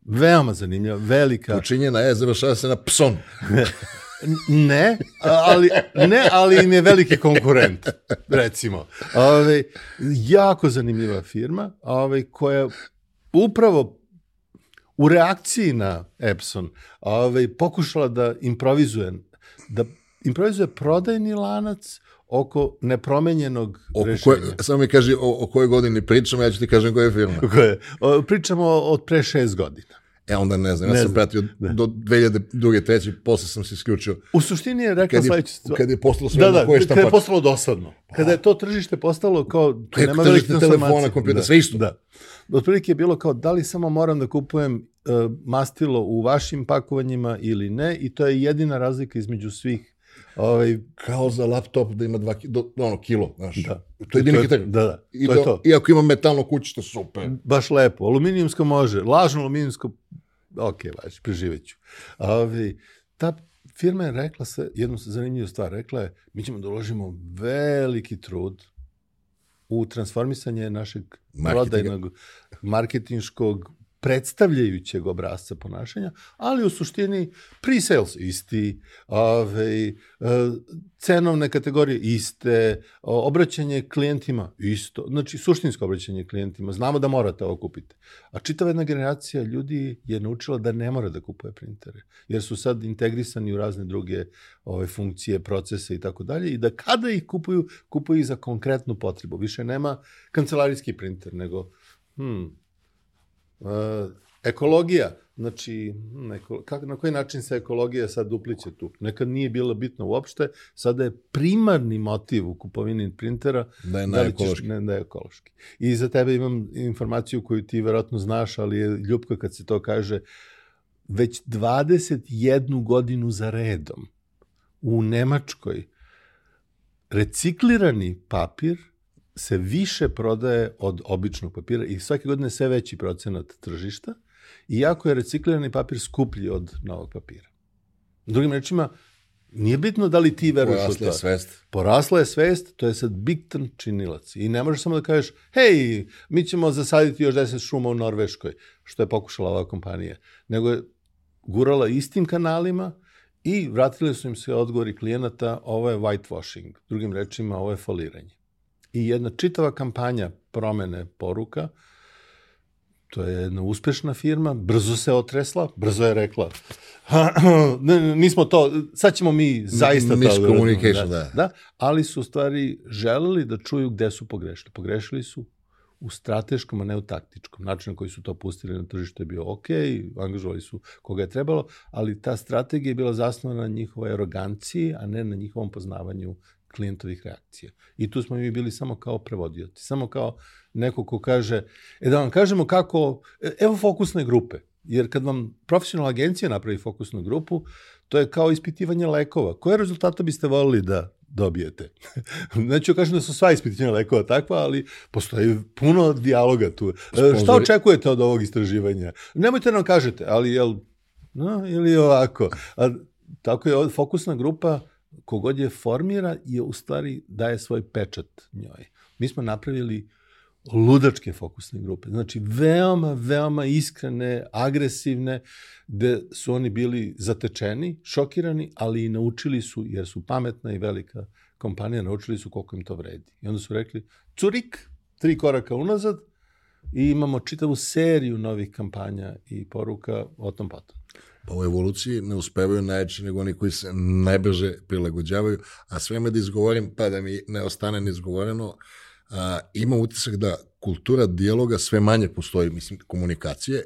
Veoma zanimljiva, velika. Učinjena je, završava se na pson. Ne, ali, ne, ali im je veliki konkurent, recimo. Ove, jako zanimljiva firma ove, koja upravo u reakciji na Epson ove, pokušala da improvizuje, da improvizuje prodajni lanac oko nepromenjenog Oko rešenja. koje, samo mi kaži o, o kojoj godini pričamo, ja ću ti kažem koja je firma. Koje, o, pričamo od pre šest godina. E, onda ne znam, ja Ne sam znam. pratio do 2002. treći, posle sam se isključio. U suštini je rekla Kad je, sledeću stvar. kad je postalo sve Da, da, koje kada je postalo dosadno. Kada je to tržište postalo kao... tu Kako nema tržište telefona, kompjutera, Da, sve isto. Da. Otprilike je bilo kao da li samo moram da kupujem uh, mastilo u vašim pakovanjima ili ne i to je jedina razlika između svih ovaj, Kao za laptop da ima dva, do, ono, kilo, znaš. Da. To je jedini kriterijum. Da, da, I, to je to. I ako ima metalno kućište, super. Baš lepo. Aluminijumsko može, lažno aluminijumsko, ok, važi, preživet ću. A, ovaj, ta firma je rekla se, jednu zanimljivu stvar, rekla je, mi ćemo da uložimo veliki trud u transformisanje našeg prodajnog, marketinškog, predstavljajućeg obrazca ponašanja, ali u suštini pre-sales isti, ove, cenovne kategorije iste, obraćanje klijentima isto, znači suštinsko obraćanje klijentima, znamo da morate ovo kupiti. A čitava jedna generacija ljudi je naučila da ne mora da kupuje printere, jer su sad integrisani u razne druge ove, funkcije, procese i tako dalje i da kada ih kupuju, kupuju ih za konkretnu potrebu. Više nema kancelarijski printer, nego hmm, e, ekologija, znači, hm, eko, kak, na koji način se ekologija sad upliće tu? Nekad nije bilo bitno uopšte, sada je primarni motiv u kupovini printera Da je da li ćeš, ne, da je ekološki. I za tebe imam informaciju koju ti verovatno znaš, ali je ljubko kad se to kaže, već 21 godinu za redom u Nemačkoj reciklirani papir se više prodaje od običnog papira i svake godine sve veći procenat tržišta, iako je reciklirani papir skuplji od novog papira. Drugim rečima, nije bitno da li ti veruješ u Porasla to. je svest. Porasla je svest, to je sad bitan činilac. I ne možeš samo da kažeš, hej, mi ćemo zasaditi još 10 šuma u Norveškoj, što je pokušala ova kompanija. Nego je gurala istim kanalima i vratili su im se odgovori klijenata, ovo je whitewashing. Drugim rečima, ovo je foliranje. I jedna čitava kampanja promene poruka, to je jedna uspešna firma, brzo se otresla, brzo je rekla, nismo to, sad ćemo mi zaista to da da. da. Ali su u stvari želeli da čuju gde su pogrešili. Pogrešili su u strateškom, a ne u taktičkom. Način na koji su to pustili na tržište je bio ok, angažovali su koga je trebalo, ali ta strategija je bila zasnovana na njihovoj aroganciji, a ne na njihovom poznavanju klijentovih reakcija. I tu smo mi bili samo kao prevodioci, samo kao neko ko kaže, e da vam kažemo kako, e, evo fokusne grupe, jer kad vam profesionalna agencija napravi fokusnu grupu, to je kao ispitivanje lekova. Koje rezultate biste volili da dobijete? Neću kažem da su sva ispitivanja lekova takva, ali postoji puno dijaloga tu. E, Šta Sponzori- očekujete od ovog istraživanja? Nemojte da nam kažete, ali jel, no, ili ovako. A, tako je, fokusna grupa, kogod je formira, je u stvari daje svoj pečat njoj. Mi smo napravili ludačke fokusne grupe. Znači, veoma, veoma iskrene, agresivne, gde su oni bili zatečeni, šokirani, ali i naučili su, jer su pametna i velika kompanija, naučili su koliko im to vredi. I onda su rekli, curik, tri koraka unazad, i imamo čitavu seriju novih kampanja i poruka o tom potom. Pa u evoluciji ne uspevaju najjači nego oni koji se najbrže prilagođavaju, a sve me da izgovorim, pa da mi ne ostane neizgovoreno, a, ima utisak da kultura dijaloga sve manje postoji, mislim, komunikacije,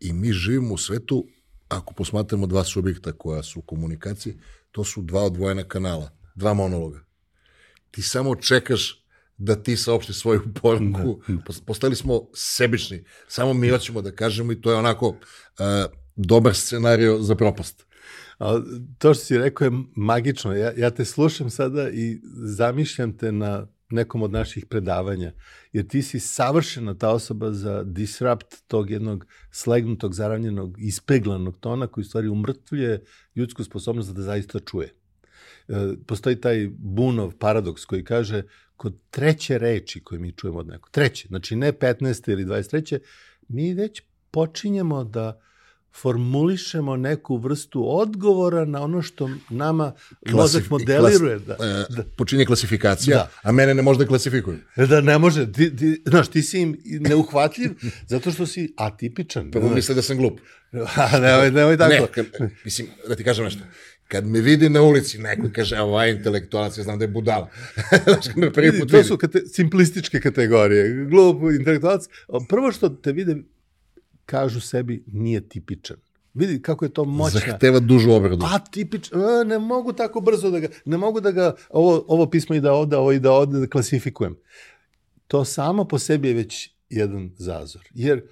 i mi živimo u svetu, ako posmatramo dva subjekta koja su u komunikaciji, to su dva odvojena kanala, dva monologa. Ti samo čekaš da ti saopšti svoju poruku. Pos- Postali smo sebični. Samo mi hoćemo da kažemo i to je onako uh, dobar scenario za propast. A, to što si rekao je magično. Ja, ja te slušam sada i zamišljam te na nekom od naših predavanja, jer ti si savršena ta osoba za disrupt tog jednog slegnutog, zaravnjenog, ispeglanog tona koji u stvari umrtvljuje ljudsku sposobnost da zaista čuje. E, postoji taj bunov paradoks koji kaže kod treće reči koje mi čujemo od nekog, treće, znači ne 15. ili 23. mi već počinjemo da formulišemo neku vrstu odgovora na ono što nama mozak modeliruje. Klas, da, da. Počinje klasifikacija, da. a mene ne može da klasifikuju. Da, ne može. Ti, ti, znaš, ti si im neuhvatljiv zato što si atipičan. Prvo misle da sam glup. A, nemoj, nemoj tako. Ne, kad, mislim, da ti kažem nešto. Kad me vidi na ulici neko kaže, ovaj intelektualac, ja znam da je budala. Znaš, me prvi put to su kate, simplističke kategorije. Glup, intelektualac. Prvo što te vide, kažu sebi nije tipičan. Vidi kako je to moćna. Zahteva dužu obradu. Pa tipično, ne mogu tako brzo da ga, ne mogu da ga, ovo, ovo pismo ide ovde, ovo ide ovde, da klasifikujem. To samo po sebi je već jedan zazor. Jer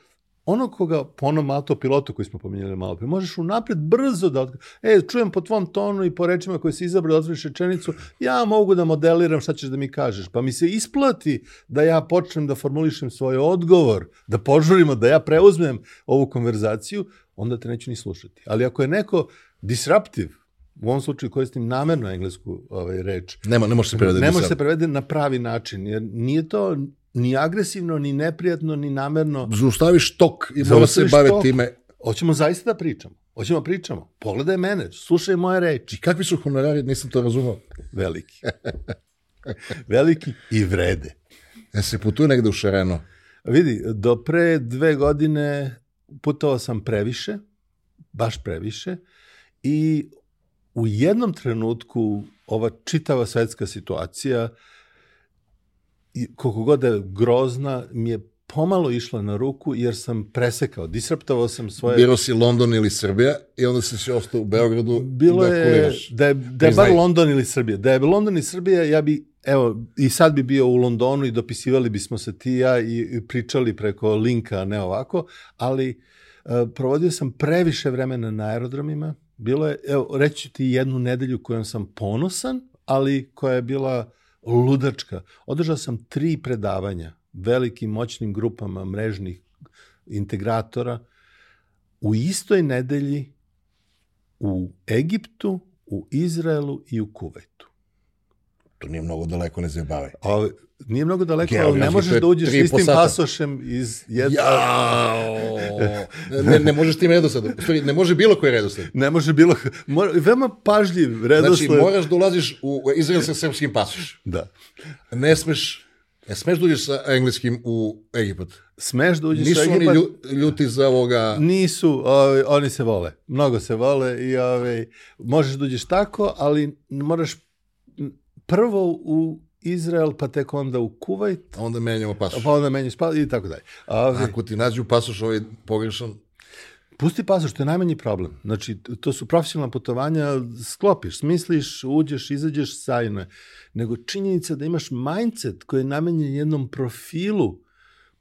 ono koga po onom autopilotu koji smo pominjali malo pre, možeš unapred brzo da otkri... E, čujem po tvom tonu i po rečima koje si izabrao da otvoriš rečenicu, ja mogu da modeliram šta ćeš da mi kažeš. Pa mi se isplati da ja počnem da formulišem svoj odgovor, da požurimo, da ja preuzmem ovu konverzaciju, onda te neću ni slušati. Ali ako je neko disruptive, u ovom slučaju koristim namerno englesku ovaj, reč. Nema, ne može se prevede. Ne može se prevede na pravi način, jer nije to ni agresivno, ni neprijatno, ni namerno. Zaustaviš tok i mora se bave time. Hoćemo zaista da pričamo. Hoćemo da pričamo. Pogledaj mene, slušaj moje reči. I kakvi su honorari, nisam to razumao. Veliki. Veliki i vrede. Ja se putuje negde u šareno. Vidi, do pre dve godine putovao sam previše, baš previše, i u jednom trenutku ova čitava svetska situacija i koliko god da je grozna, mi je pomalo išla na ruku jer sam presekao, disruptovao sam svoje... Biro si London ili Srbija i onda si si ostao u Beogradu Bilo da je, da je, da je bar London ili Srbija. Da je London i Srbija, ja bi, evo, i sad bi bio u Londonu i dopisivali bismo se ti ja i, i pričali preko linka, ne ovako, ali uh, provodio sam previše vremena na aerodromima. Bilo je, evo, reći ti jednu nedelju kojom sam ponosan, ali koja je bila ludačka. Održao sam tri predavanja velikim moćnim grupama mrežnih integratora u istoj nedelji u Egiptu, u Izraelu i u Kuvajtu. To nije mnogo daleko, ne zabavaj. A, nije mnogo daleko, ali ne možeš da uđeš istim pasošem iz jedna... Jao! ne, ne možeš tim redosledom. Ne može bilo koji redosled. Ne može bilo... Mora, veoma pažljiv redosled. Znači, moraš da ulaziš u Izrael sa srpskim pasošem. Da. Ne smeš E, smeš da uđeš sa engleskim u Egipat? Smeš da uđeš Nisu sa Egipat? Nisu oni ljuti za ovoga... Nisu, ovi, oni se vole. Mnogo se vole i ovi, možeš da uđeš tako, ali moraš prvo u Izrael, pa tek onda u Kuvajt. A onda menjamo pasoš. Pa onda menjaš pasoš i tako dalje. Ovi, Ako ti nađu pasoš ovaj pogrešan, Pusti pasoš, to je najmanji problem. Znači, to su profesionalna putovanja, sklopiš, smisliš, uđeš, izađeš, sajno Nego činjenica da imaš mindset koji je namenjen jednom profilu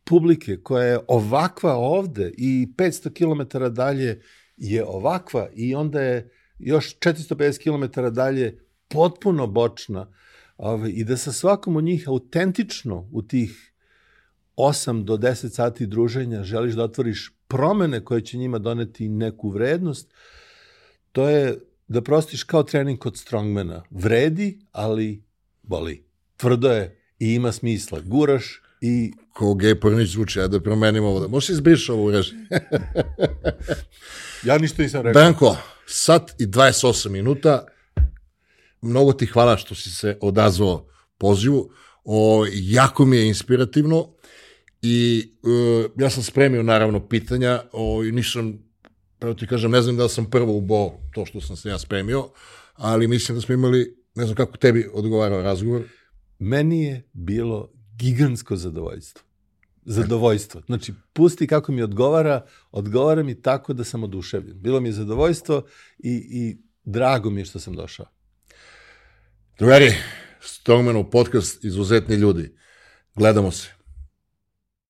publike koja je ovakva ovde i 500 km dalje je ovakva i onda je još 450 km dalje potpuno bočna ovaj, i da sa svakom od njih autentično u tih 8 do 10 sati druženja želiš da otvoriš promene koje će njima doneti neku vrednost, to je da prostiš kao trening kod strongmana. Vredi, ali boli. Tvrdo je i ima smisla. Guraš i... Ko Gej Pornić zvuči, ja da promenim ovo. Da možeš izbriš ovu reži. ja ništa nisam rekao. Branko, sat i 28 minuta. Mnogo ti hvala što si se odazvao pozivu. O, jako mi je inspirativno i uh, ja sam spremio naravno pitanja o, i nisam, pravo ti kažem, ne znam da sam prvo ubo to što sam se ja spremio, ali mislim da smo imali, ne znam kako tebi odgovarao razgovor. Meni je bilo gigantsko zadovoljstvo. Zadovoljstvo. Znači, pusti kako mi odgovara, odgovara mi tako da sam oduševljen. Bilo mi je zadovoljstvo i, i drago mi je što sam došao. Drugari, Strongmanov podcast Izuzetni ljudi. Gledamo se.